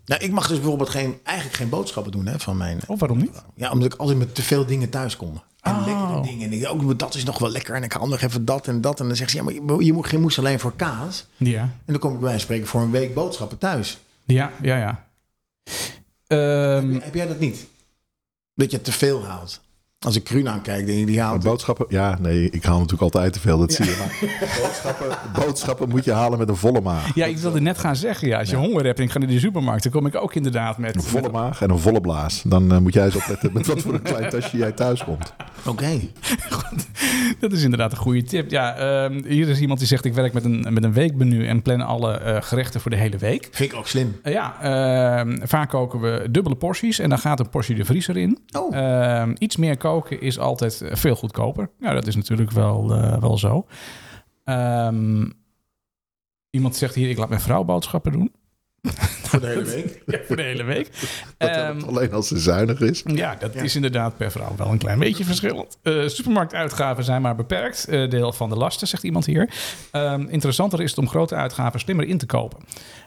Nou, ik mag dus bijvoorbeeld geen, eigenlijk geen boodschappen doen hè, van mijn... of waarom niet? Ja, omdat ik altijd met te veel dingen thuis kom. En Oh. lekkere dingen. En ik denk, ook maar dat is nog wel lekker. En ik haal nog even dat en dat. En dan zegt ze, ja, maar je, je, moet, je moest alleen voor kaas. Ja, En dan kom ik bij spreken voor een week boodschappen thuis. ja, ja. ja. Ehm, Heb jij dat niet? Dat je te veel haalt. Als ik Kruun aankijk, denk ik, die Maar haalt... boodschappen, ja, nee, ik haal natuurlijk altijd te veel, dat zie je. Maar boodschappen, boodschappen moet je halen met een volle maag. Ja, ik wilde net gaan zeggen, ja, als je honger hebt en ik ga naar de supermarkt, dan kom ik ook inderdaad met... Een volle met- maag en een volle blaas. Dan eh, moet jij eens opletten met wat voor een klein tasje jij thuis komt. Oké. [laughs] dat is inderdaad een goede tip. Ja, ehm, hier is iemand die zegt, ik werk met een, met een weekmenu en plan alle eh, gerechten voor de hele week. Vind ik ook slim. Eh, ja, ehm, vaak koken we dubbele porties en dan gaat een portie de vriezer in. Oh. Ehm, iets meer koken is altijd eh, veel goedkoper. Ja, dat is natuurlijk wel, eh, wel zo. Ehm, iemand zegt hier, ik laat mijn vrouw boodschappen doen. [laughs] Voor de hele week. [laughs] Ja, voor de hele week. [laughs] Dat Ehm, alleen als ze zuinig is. Ja, dat Ja. is inderdaad per vrouw wel een klein beetje verschillend. Eh, supermarktuitgaven zijn maar beperkt. deel van de lasten, zegt iemand hier. Ehm, interessanter is het om grote uitgaven slimmer in te kopen.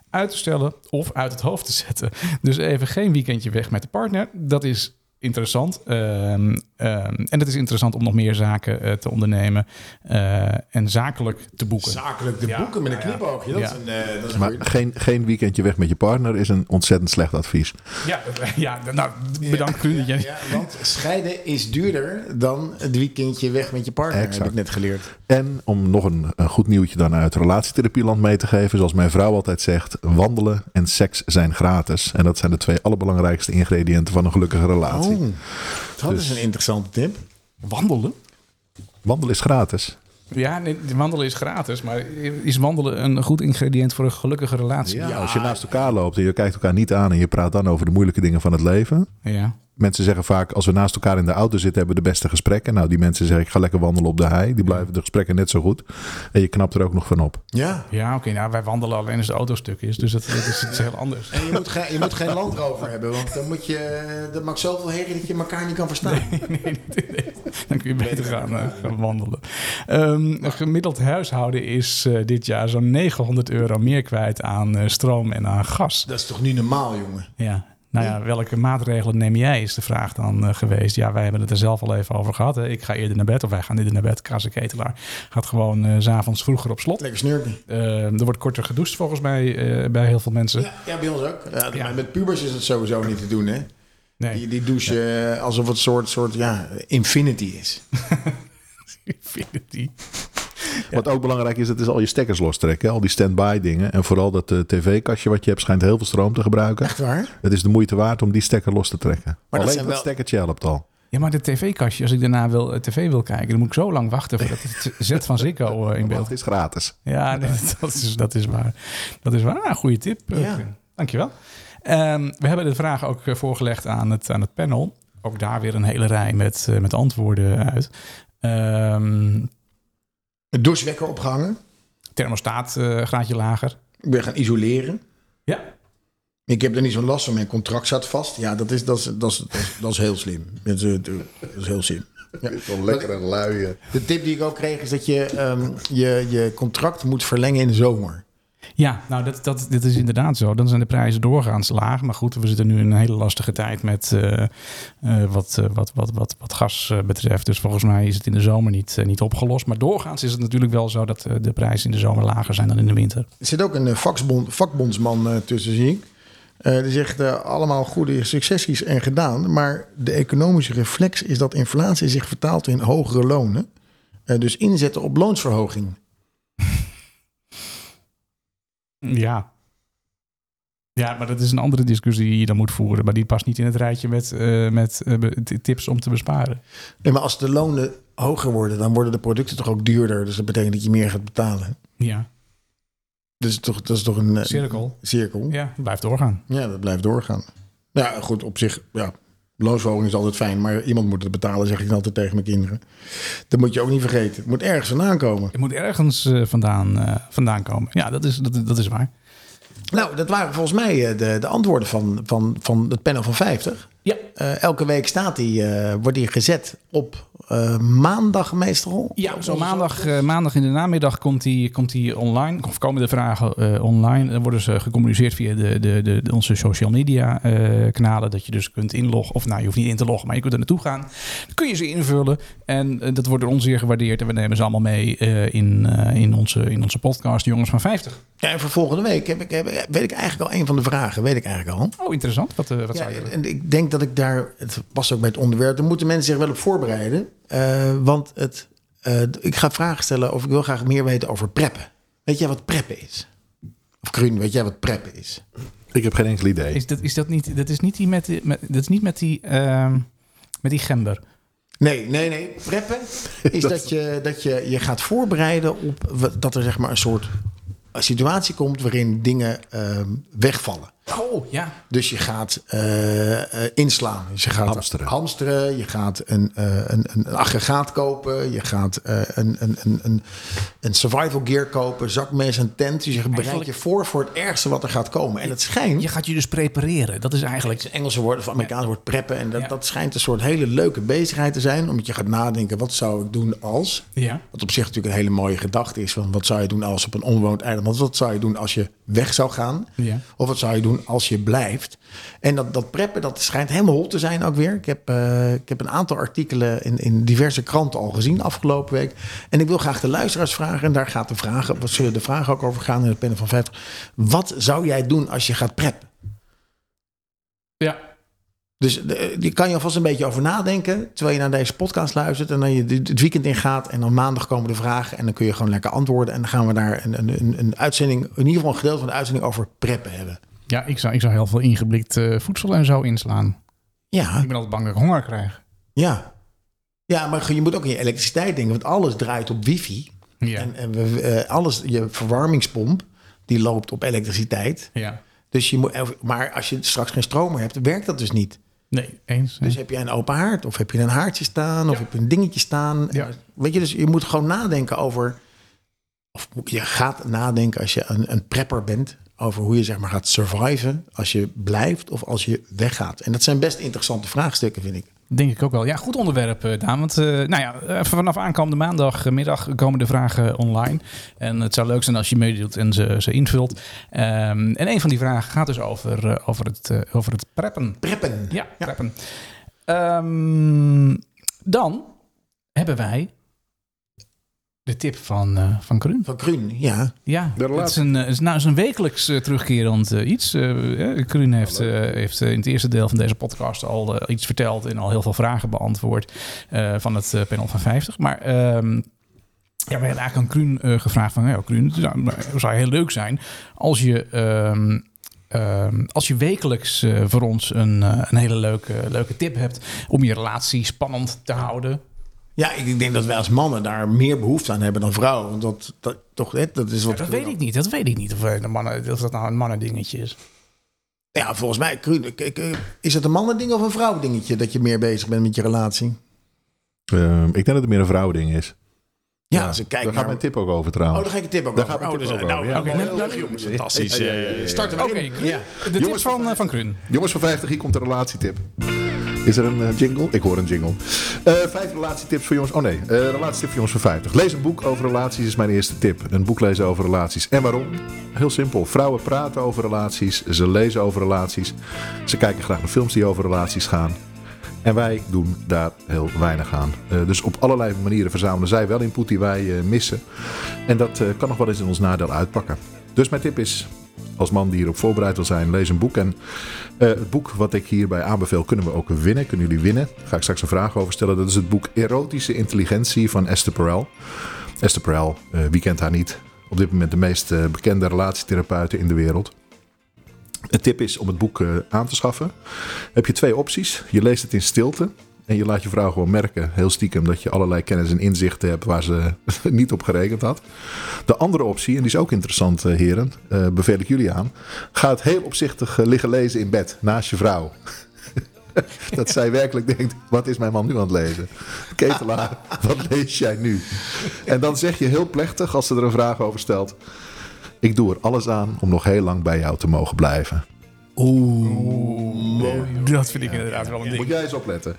Uit te stellen of uit het hoofd te zetten. Dus even geen weekendje weg met de partner. Dat is interessant. Ehm, ehm, en het is interessant om nog meer zaken eh, te ondernemen. eh, en zakelijk te boeken. Zakelijk de Ja, boeken met een ja. knipoogje. Dat Ja. is een, eh, dat is Maar geen, geen weekendje weg met je partner is een ontzettend slecht advies. ja, dat- [laughs] ja, nou, bedankt. Dat Ja, want scheiden is duurder dan het weekendje weg met je partner, Exact. heb ik net geleerd. En om nog een, een goed nieuwtje dan uit relatietherapieland mee te geven. Zoals mijn vrouw altijd zegt, wandelen en seks zijn gratis. En dat zijn de twee allerbelangrijkste ingrediënten van een gelukkige relatie. Oh, dat Dus- is een interessante tip. Wandelen? Wandelen is gratis. Ja, nee, wandelen is gratis, maar is wandelen een goed ingrediënt voor een gelukkige relatie? Ja, als je naast elkaar loopt en je kijkt elkaar niet aan en je praat dan over de moeilijke dingen van het leven. Ja. Mensen zeggen vaak, als we naast elkaar in de auto zitten, hebben we de beste gesprekken. Nou, die mensen zeggen, ik ga lekker wandelen op de hei. Die blijven de gesprekken net zo goed. En je knapt er ook nog van op. Ja. Ja, oké. nou, wij wandelen alleen als de auto stuk is, dus dat, dat is iets heel anders. En je moet, geen, je moet geen land over hebben, want dan moet je, dat maakt zoveel herrie dat je elkaar niet kan verstaan. Nee, nee, nee. Dan kun je beter gaan, eh, gaan wandelen. Ehm, een gemiddeld huishouden is eh, dit jaar zo'n 900 euro meer kwijt aan eh, stroom en aan gas. Dat is toch niet normaal, jongen? Ja. Nou ja, welke maatregelen neem jij, is de vraag dan eh, geweest. Ja, wij hebben het er zelf al even over gehad. Hè. Ik ga eerder naar bed, of wij gaan eerder naar bed. Kaas en Ketelaar gaat gewoon eh, s s'avonds vroeger op slot. Lekker snurken. Eh, er wordt korter gedoucht volgens mij bij heel veel mensen. Ja, ja, bij ons ook. Ja, Met pubers is het sowieso niet te doen, hè? Nee, Die, die douchen alsof het soort, soort ja, infinity is. [laughs] Infinity. [laughs] Wat ook belangrijk is, dat is al je stekkers lostrekken. Al die stand-by dingen. En vooral dat eh, tv-kastje wat je hebt schijnt heel veel stroom te gebruiken. Echt waar? Het is de moeite waard om die stekker los te trekken. dat Alleen dat wel- stekkertje helpt al. Ja, maar de tv-kastje, als ik daarna wil, eh, tv wil kijken, dan moet ik zo lang wachten voordat het zet van Ziggo eh, in beeld. Het is gratis. Ja, [laughs] nee, dat, is, dat is waar. Dat is waar. Ah, goede tip. Ja. Dankjewel. Ehm, we hebben de vraag ook voorgelegd aan het, aan het panel. ook daar weer een hele rij met, met antwoorden uit. Ehm Een douchewekker opgehangen. thermostaat eh, graadje lager. Ik ben gaan isoleren. Ja. Ik heb er niet zo'n last van. Mijn contract zat vast. Ja, dat is, dat is, dat is, dat is, dat is heel slim. Dat is, eh, dat is heel slim. Ja. Zo'n lekkere luie. De tip die ik ook kreeg is dat je ehm, je, je contract moet verlengen in de zomer. Ja, nou, dat, dat, dit is inderdaad zo. Dan zijn de prijzen doorgaans laag. Maar goed, we zitten nu in een hele lastige tijd met eh, eh, wat, eh, wat, wat, wat, wat gas betreft. Dus volgens mij is het in de zomer niet, niet opgelost. Maar doorgaans is het natuurlijk wel zo dat de prijzen in de zomer lager zijn dan in de winter. Er zit ook een vakbond, vakbondsman tussen, zie ik. Die zegt allemaal goede successies en gedaan. Maar de economische reflex is dat inflatie zich vertaalt in hogere lonen. Dus inzetten op loonsverhoging. Ja. Ja, maar dat is een andere discussie die je dan moet voeren. Maar die past niet in het rijtje met, eh, met eh, tips om te besparen. Nee, maar als de lonen hoger worden, dan worden de producten toch ook duurder. Dus dat betekent dat je meer gaat betalen. Ja, Dus toch, dat is toch een eh, cirkel. cirkel. Ja, blijft doorgaan. Ja, dat blijft doorgaan. Nou Ja, goed, op zich, ja, loonsverhoging is altijd fijn, maar iemand moet het betalen, zeg ik altijd tegen mijn kinderen. Dat moet je ook niet vergeten. Het moet ergens vandaan komen. Het moet ergens eh, vandaan, eh, vandaan komen. Ja, dat is, dat, dat is waar. Nou, dat waren volgens mij eh, de, de antwoorden van, van, van het panel van 50. Ja. Elke week staat die, wordt die gezet op eh, maandag meestal. Ja, zo maandag, eh, maandag in de namiddag komt die, komt die online. Of komen de vragen eh, online. Dan worden ze gecommuniceerd via de, de, de, de- onze social media kanalen. Dat je dus kunt inloggen. Of nou, je hoeft niet in te loggen, maar je kunt er naartoe gaan. Dan kun je ze invullen. En dat wordt door ons zeer gewaardeerd. En we nemen ze allemaal mee in, in, onze, in onze podcast Jongens van 50. Ja, en voor volgende week heb ik, heb, weet ik eigenlijk al een van de vragen. Weet ik eigenlijk al. Oh, interessant. Wat, wat Ja, zou je en ik denk dat ik daar, het past ook bij het onderwerp, daar moeten mensen zich wel op voorbereiden. Eh, want het, eh, ik ga vragen stellen of ik wil graag meer weten over preppen. Weet jij wat preppen is? Of Kruun, weet jij wat preppen is? Ik heb geen enkel idee. Is dat, is dat niet, dat is niet die met, die- met, dat is niet met die, ehm, met die gember. Nee, nee, nee. Preppen is [laughs] dat, je, dat je je gaat voorbereiden op dat er zeg maar een soort situatie komt waarin dingen ehm, wegvallen. Oh, ja. Dus je gaat eh, eh, inslaan. Dus je gaat Hamsteren. hamsteren. Je gaat een, eh, een, een, een aggregaat kopen. Je gaat eh, een, een, een, een, een survival gear kopen. Zakmes, een tent. Dus je bereidt je voor voor het ergste wat er gaat komen. En het schijnt... Je gaat je dus prepareren. Dat is eigenlijk... Het Engelse woord of Amerikaans woord preppen. En dat, Ja. dat schijnt een soort hele leuke bezigheid te zijn. Omdat je gaat nadenken, wat zou ik doen als... Ja. Wat op zich natuurlijk een hele mooie gedachte is. Van wat zou je doen als op een onbewoond eiland? Wat zou je doen als je weg zou gaan? Ja. Of wat zou je doen als je blijft? En dat, dat preppen, dat schijnt helemaal hot te zijn ook weer. Ik heb, eh, ik heb een aantal artikelen in, in diverse kranten al gezien afgelopen week. En ik wil graag de luisteraars vragen. En daar gaat de vraag, wat zullen de vragen ook over gaan in het panel van 50. Wat zou jij doen als je gaat preppen? Ja. Dus eh, die kan je alvast een beetje over nadenken. Terwijl je naar deze podcast luistert. En dan je het weekend ingaat. En dan maandag komen de vragen. En dan kun je gewoon lekker antwoorden. En dan gaan we daar een, een, een, een uitzending. In ieder geval een gedeelte van de uitzending over preppen hebben. Ja, ik zou, ik zou heel veel ingeblikt eh, voedsel en zo inslaan. Ja, Ik ben altijd bang dat ik honger krijg. ja. Ja, maar je moet ook in je elektriciteit denken. Want alles draait op wifi. Ja. En, en we, eh, alles, je verwarmingspomp, die loopt op elektriciteit. ja. Dus je moet, maar als je straks geen stroom meer hebt, werkt dat dus niet. Nee, eens. Dus heb je een open haard, of heb je een haartje staan, of Ja. heb je een dingetje staan. Ja. Weet je, dus je moet gewoon nadenken over, of je gaat nadenken als je een, een prepper bent, over hoe je zeg maar gaat surviven als je blijft of als je weggaat. En dat zijn best interessante vraagstukken, vind ik. Denk ik ook wel. Ja, goed onderwerp, eh, Daan. Want eh, nou ja, eh, vanaf aankomende maandagmiddag komen de vragen online. En het zou leuk zijn als je meedoet en ze, ze invult. Ehm, en een van die vragen gaat dus over, over, het, over het preppen. Preppen. Ja, preppen. Ehm, dan hebben wij de tip van, eh van Kruun. Van Kruun, ja. Ja, De het is laatste. een, eh, is, nou, is een wekelijks eh, terugkerend eh, iets. Uh, Kruun heeft, eh, heeft in het eerste deel van deze podcast al iets verteld en al heel veel vragen beantwoord eh, van het eh, panel van 50. Maar ehm, ja, we hebben eigenlijk aan Kruun eh, gevraagd van, ja, Kruun, het zou, het zou heel leuk zijn als je, ehm, ehm, als je wekelijks eh, voor ons een, eh, een hele leuke, leuke tip hebt om je relatie spannend te houden. Ja, ik ik denk dat wij als mannen daar meer behoefte aan hebben dan vrouwen. Want dat, dat, toch, hè, dat is Ja, wat dat weet ik niet. Dat weet ik niet of, eh, de mannen, of dat nou een mannendingetje is. Ja, volgens mij ik- ik- is het een mannending of een vrouwendingetje dat je meer bezig bent met je relatie? Ehm, ik denk dat het meer een vrouwding is. Ja, als ik kijk Daar naar... gaat mijn tip ook over Oh, trouwens. daar ga ik een tip ook Daar over. gaat Oh, tip dus, ook nou, ja. nou, nou, jongens, fantastisch. Ja, ja, ja, ja, ja. Eh, Starten we Oké. Ja. de tip Jongens, van, eh, van Kruun. Jongens van 50, hier komt de relatietip. Is er een eh, jingle? Ik hoor een jingle. Eh, vijf relatietips voor jongens. Oh nee, eh relatietip voor jongens van 50. Lees een boek over relaties is mijn eerste tip. Een boek lezen over relaties. En waarom? Heel simpel. Vrouwen praten over relaties. Ze lezen over relaties. Ze kijken graag naar films die over relaties gaan. En wij doen daar heel weinig aan. Dus op allerlei manieren verzamelen zij wel input die wij missen. En dat kan nog wel eens in ons nadeel uitpakken. Dus mijn tip is, als man die hierop voorbereid wil zijn, lees een boek. En eh, het boek wat ik hierbij aanbeveel, kunnen we ook winnen. Kunnen jullie winnen? Daar ga ik straks een vraag over stellen. Dat is het boek Erotische Intelligentie van Esther Perel. Esther Perel, eh, wie kent haar niet? Op dit moment de meest eh, bekende relatietherapeuten in de wereld. Een tip is om het boek aan te schaffen. Heb je twee opties. Je leest het in stilte. En je laat je vrouw gewoon merken, heel stiekem, dat je allerlei kennis en inzichten hebt waar ze [laughs] niet op gerekend had. De andere optie, en die is ook interessant, eh, heren, eh, beveel ik jullie aan. Ga het heel opzichtig eh, liggen lezen in bed, naast je vrouw. [laughs] dat zij werkelijk denkt, wat is mijn man nu aan het lezen? Ketelaar, [laughs] wat lees jij nu? En dan zeg je heel plechtig, als ze er een vraag over stelt. Ik doe er alles aan om nog heel lang bij jou te mogen blijven. Dat vind ik inderdaad wel een Moet ding. jij eens opletten.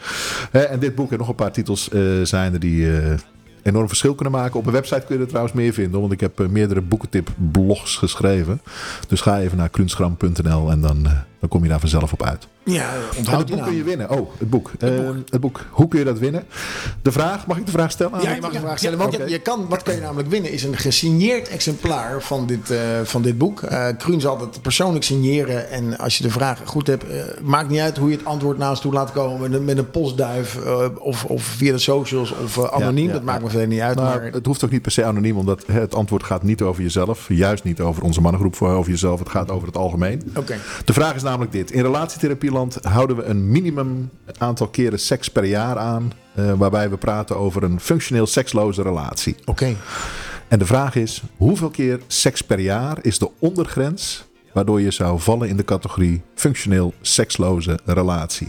Hè, en dit boek en nog een paar titels eh, zijn er die eh, enorm verschil kunnen maken. Op mijn website kun je er trouwens meer vinden. Want ik heb eh, meerdere boekentip blogs geschreven. Dus ga even naar kunstgram.nl en dan, eh, dan kom je daar vanzelf op uit. Ja, En onthoud het boek kun je winnen. Oh, het boek. Het boek. het boek. Hoe kun je dat winnen? De vraag, mag ik de vraag stellen? Ja, je mag een vraag stellen. Want je, je kan, wat kan je namelijk winnen? Is een gesigneerd exemplaar van dit, eh, van dit boek. Eh Kruun zal het persoonlijk signeren. En als je de vraag goed hebt, eh, maakt niet uit hoe je het antwoord naast toe laat komen. Met een, met een postduif eh, of, of via de socials of eh, anoniem. Ja, ja, dat maakt me verder niet uit. Maar maar het hoeft ook niet per se anoniem, omdat hè, het antwoord gaat niet over jezelf. Juist niet over onze mannengroep, over jezelf. Het gaat over het algemeen. Oké. De vraag is namelijk dit. In relatietherapieland houden we een minimum aantal keren seks per jaar aan. eh, waarbij we praten over een functioneel seksloze relatie. Oké. En de vraag is, hoeveel keer seks per jaar is de ondergrens... waardoor je zou vallen in de categorie functioneel seksloze relatie?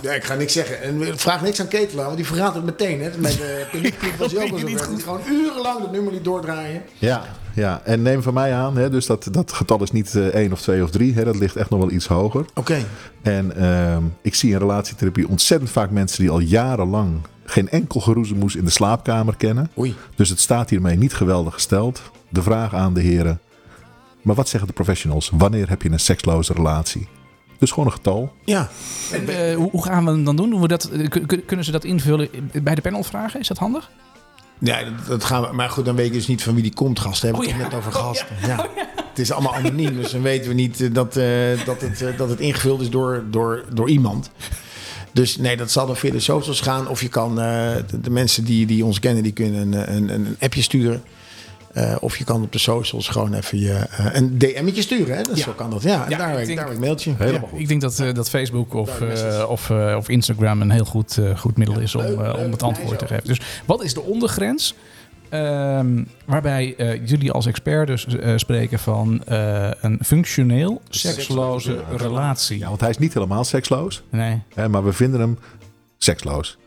Ja, ik ga niks zeggen. En vraag niks aan Ketelaar, want die verraadt het meteen. Hè. Met de paniek was hij ook al zo Gewoon urenlang dat nummer niet doordraaien. Ja, ja. en neem van mij aan, hè, dus dat, dat getal is niet eh, één of twee of drie. Hè, dat ligt echt nog wel iets hoger. Oké. En ehm, ik zie in relatietherapie ontzettend vaak mensen die al jarenlang geen enkel geroezemoes in de slaapkamer kennen. Oei. Dus het staat hiermee niet geweldig gesteld. De vraag aan de heren. Maar wat zeggen de professionals? Wanneer heb je een seksloze relatie? Dus gewoon een getal. Ja. En, eh, hoe, hoe gaan we hem dan doen? doen we dat, eh, kun- kun- kunnen ze dat invullen bij de panelvragen? Is dat handig? Ja, dat, dat gaan we. Maar goed, dan weet je dus niet van wie die komt, gasten. Hebben we Oh het ja. net over Oh gasten. ja. Het is allemaal anoniem, dus dan weten we niet eh, dat, eh, dat, het, eh, dat het ingevuld is door, door, door iemand. Dus nee, dat zal dan via de socials gaan. Of je kan, de, de mensen die, die ons kennen, die kunnen een, een, een appje sturen. Eh, of je kan op de socials gewoon even je, eh, een DM'tje sturen. Hè? Dus Ja. Zo kan dat. Ja, en Ja, daar, ik denk- daar een mailtje. Helemaal Ja. goed. Ik denk dat, eh, dat Facebook of, eh, of, eh, of Instagram een heel goed, eh, goed middel is om, om het antwoord te geven. Dus wat is de ondergrens? Ehm, waarbij eh, jullie als expert dus spreken van eh, een functioneel seksloze relatie. Ja, want hij is niet helemaal seksloos. Nee. Hè, maar we vinden hem seksloos.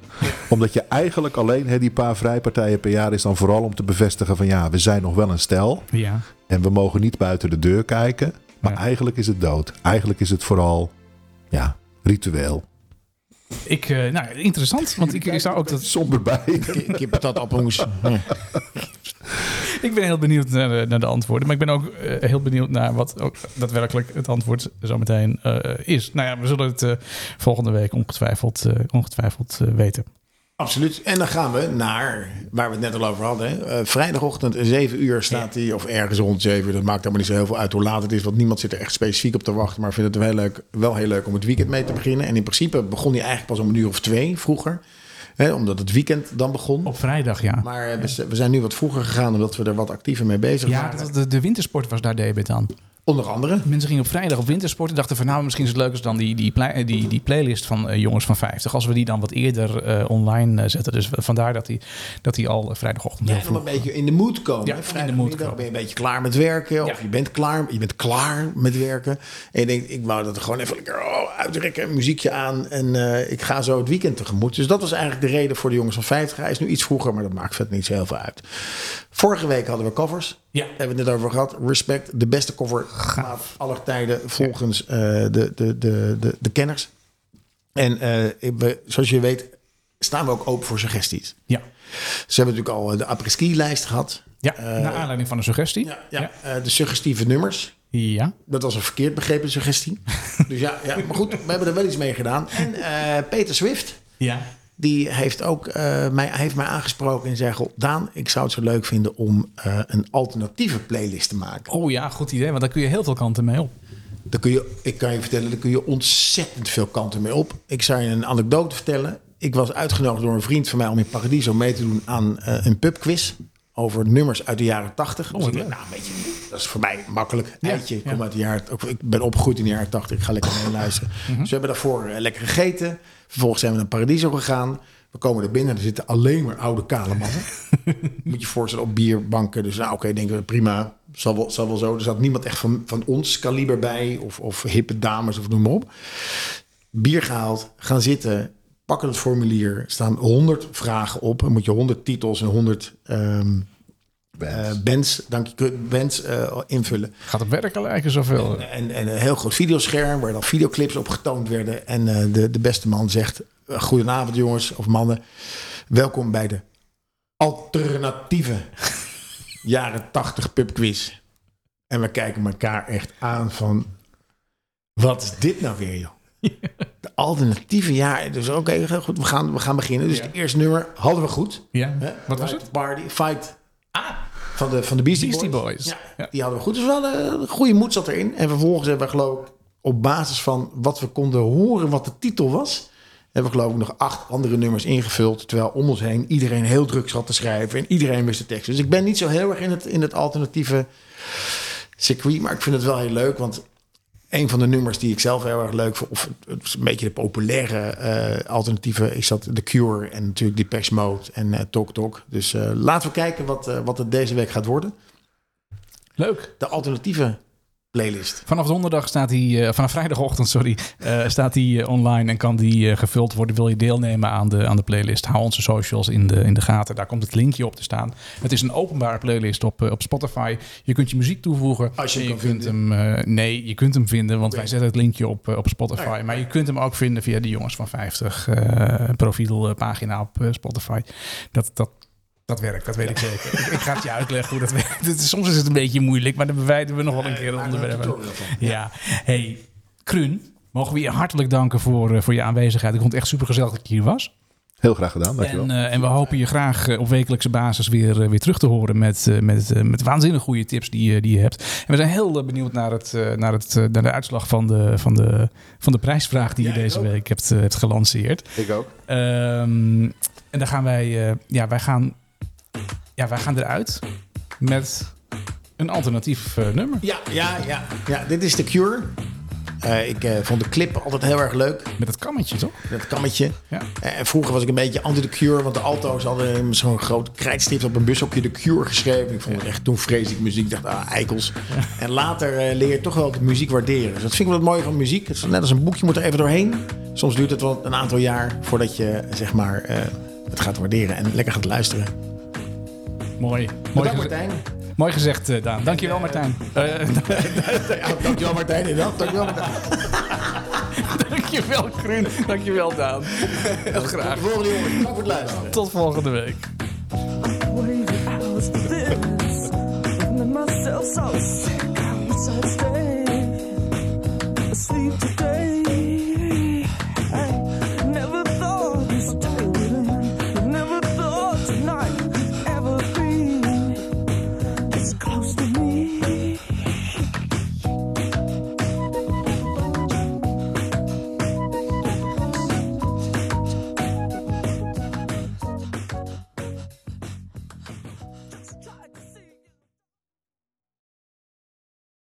Omdat je eigenlijk alleen hè, die paar vrijpartijen per jaar is dan vooral om te bevestigen van ja, we zijn nog wel een stel. Ja. En we mogen niet buiten de deur kijken. Maar Ja. eigenlijk is het dood. Eigenlijk is het vooral ja, ritueel. Ik, eh, nou, interessant, want ik, ik zou ook dat. Somber bij. Ik heb dat appelmoes. [laughs] Ik ben heel benieuwd naar de, naar de antwoorden, maar ik ben ook eh, heel benieuwd naar wat ook daadwerkelijk het antwoord zo meteen eh, is. Nou ja, we zullen het eh, volgende week ongetwijfeld, eh, ongetwijfeld eh, weten. Absoluut. En dan gaan we naar waar we het net al over hadden. Eh, vrijdagochtend 7 uur staat hij, of ergens rond 7 uur. Dat maakt allemaal niet zo heel veel uit hoe laat het is, want niemand zit er echt specifiek op te wachten. Maar vindt het wel heel leuk, wel heel leuk om het weekend mee te beginnen. En in principe begon hij eigenlijk pas om een uur of twee vroeger. Hè, omdat het weekend dan begon. Op vrijdag, ja. Maar eh, we, zijn nu wat vroeger gegaan omdat we er wat actiever mee bezig Ja, waren. dat- de, de wintersport was daar debet aan. Onder andere. Mensen gingen op vrijdag op wintersport en dachten van nou, misschien is het leuk als dan die, die, die, die playlist van eh, jongens van 50, als we die dan wat eerder eh, online eh, zetten. Dus vandaar dat hij dat die al vrijdagochtend Ja, vroeg- een beetje in de mood komen. Ja, in de mood komen. ben je een beetje klaar met werken. Ja. Of je bent klaar, je bent klaar met werken. En je denkt, ik wou dat er gewoon even lekker oh, uitrekken. Muziekje aan. En ik ga zo het weekend tegemoet. Dus dat was eigenlijk de reden voor de jongens van 50. Hij is nu iets vroeger, maar dat maakt verder niet zo heel veel uit. Vorige week hadden we covers. Ja. Hebben we het net over gehad. Respect, de beste cover van aller tijden volgens eh, de, de, de, de, de kenners. En eh, zoals je weet staan we ook open voor suggesties. Ja, Ze hebben natuurlijk al de apres-ski-lijst gehad. ja naar aanleiding van een suggestie. Ja, ja. eh, de suggestieve nummers. ja. Dat was een verkeerd begrepen suggestie. [laughs] dus ja, ja, maar goed, we hebben er wel iets mee gedaan. En eh, Peter Swift, ja. Die heeft ook eh, mij, heeft mij aangesproken en zei... "Goh, Daan, ik zou het zo leuk vinden om eh, een alternatieve playlist te maken. Oh ja, goed idee, want daar kun je heel veel kanten mee op. Daar kun je, ik kan je vertellen, daar kun je ontzettend veel kanten mee op. Ik zou je een anekdote vertellen. Ik was uitgenodigd door een vriend van mij om in Paradiso mee te doen aan eh, een pubquiz. Over nummers uit de jaren tachtig. dus ik dacht, nou, weet je, dat is voor mij makkelijk. Ja, Eitje, ik, kom uit de jaren, ik ben opgegroeid in de jaren tachtig. Ik ga lekker mee luisteren. Dus we hebben daarvoor eh, lekker gegeten. Vervolgens zijn we naar Paradiso gegaan. We komen er binnen. Er zitten alleen maar oude kale mannen. [laughs] Moet je je voorstellen op bierbanken. Dus nou, oké, denken we prima. Zal wel, zal wel zo. Er zat niemand echt van, van ons kaliber bij. Of, of hippe dames of noem maar op. Bier gehaald. Gaan zitten. Pakken het formulier. Er staan 100 vragen op. Dan moet je 100 titels en 100 ehm eh, bands, dank je, bands eh, invullen. Gaat het werken lijken zoveel? En, en een heel groot videoscherm waar dan videoclips op getoond werden. En eh, de, de beste man zegt: Goedenavond, jongens of mannen. Welkom bij de alternatieve [laughs] jaren 80 pubquiz. En we kijken elkaar echt aan van: Wat is dit nou weer, joh? De alternatieve jaar. Dus oké, heel goed, we gaan, we gaan beginnen. Dus het eerste nummer hadden we goed. Ja, Hè? wat was het? Party, Fight. Van de, van de Beastie, Beastie Boys. Boys. Ja, die hadden we goed. Dus we hadden een goede moed zat erin. En vervolgens hebben we geloof ik op basis van wat we konden horen wat de titel was... hebben we geloof ik nog acht andere nummers ingevuld. Terwijl om ons heen iedereen heel druk zat te schrijven. En iedereen wist de tekst. Dus ik ben niet zo heel erg in het, in het alternatieve circuit. Maar ik vind het wel heel leuk. Want een van de nummers die ik zelf heel erg leuk vond... of een beetje de populaire eh, alternatieve... is dat The Cure en natuurlijk Depeche Mode en eh Tok Tok. Dus eh, laten we kijken wat, wat het deze week gaat worden. Leuk. De alternatieve playlist. Vanaf donderdag staat hij, eh, vanaf vrijdagochtend, sorry, eh, staat hij eh, online en kan die gevuld worden. Wil je deelnemen aan de, aan de playlist? Hou onze socials in de, in de gaten. Daar komt het linkje op te staan. Het is een openbare playlist op, op Spotify. Je kunt je muziek toevoegen. Als je hem kan kunt hem, nee, je kunt hem vinden, want wij zetten het linkje op, op Spotify. Ja. Maar je kunt hem ook vinden via de Jongens van 50 eh profielpagina op Spotify. Dat, dat, dat werkt, dat weet ik zeker. ik, ik ga het je [laughs] uitleggen hoe dat werkt. Het is- soms is het een beetje moeilijk, maar dan bewijden we nog wel een keer er een onderwerp. Ja, hey, Krun, mogen we je hartelijk danken voor, eh, voor je aanwezigheid. Ik vond het echt super gezellig dat je hier was. Heel graag gedaan, dankjewel. En, eh, en we hopen je graag eh, op wekelijkse basis weer, weer terug te horen met, met, met waanzinnig goede tips die, je- die je hebt. En we zijn heel benieuwd naar, het, naar, het, naar de uitslag van de, van de, van de prijsvraag die Ja, je deze ook. week hebt, hebt gelanceerd. ik ook. Ehm, en dan gaan wij, ja, wij gaan, ja, wij gaan eruit met een alternatief eh, nummer. Ja, ja, ja, ja. Dit is The Cure. Eh, ik eh, vond de clip altijd heel erg leuk. Met het kammetje, toch? Dat kammetje. Ja. En vroeger was ik een beetje anti-The Cure. Want de alto's hadden zo'n groot krijtstift op een bushokje The Cure geschreven. Ik vond het echt toen vreselijk muziek. Ik dacht, ah, eikels. En later leer je toch wel de muziek waarderen. Dus dat vind ik wel het mooie van muziek. Het is net als een boek, je moet er even doorheen. Soms duurt het wel een aantal jaar voordat je zeg maar, het gaat waarderen. En lekker gaat luisteren. Mooi. Mooi, Bedankt Martijn. mooi gezegd, eh, Daan. Dankjewel, Martijn. Eh, [laughs] Ja, dankjewel Martijn. inderdaad. Dankjewel Martijn. [laughs] dankjewel, Krun. Dankjewel, Daan. Heel graag. Tot de volgende jongen. Bedankt voor het luisteren. Tot volgende week. Myself so sick. I wish I'd stay asleep to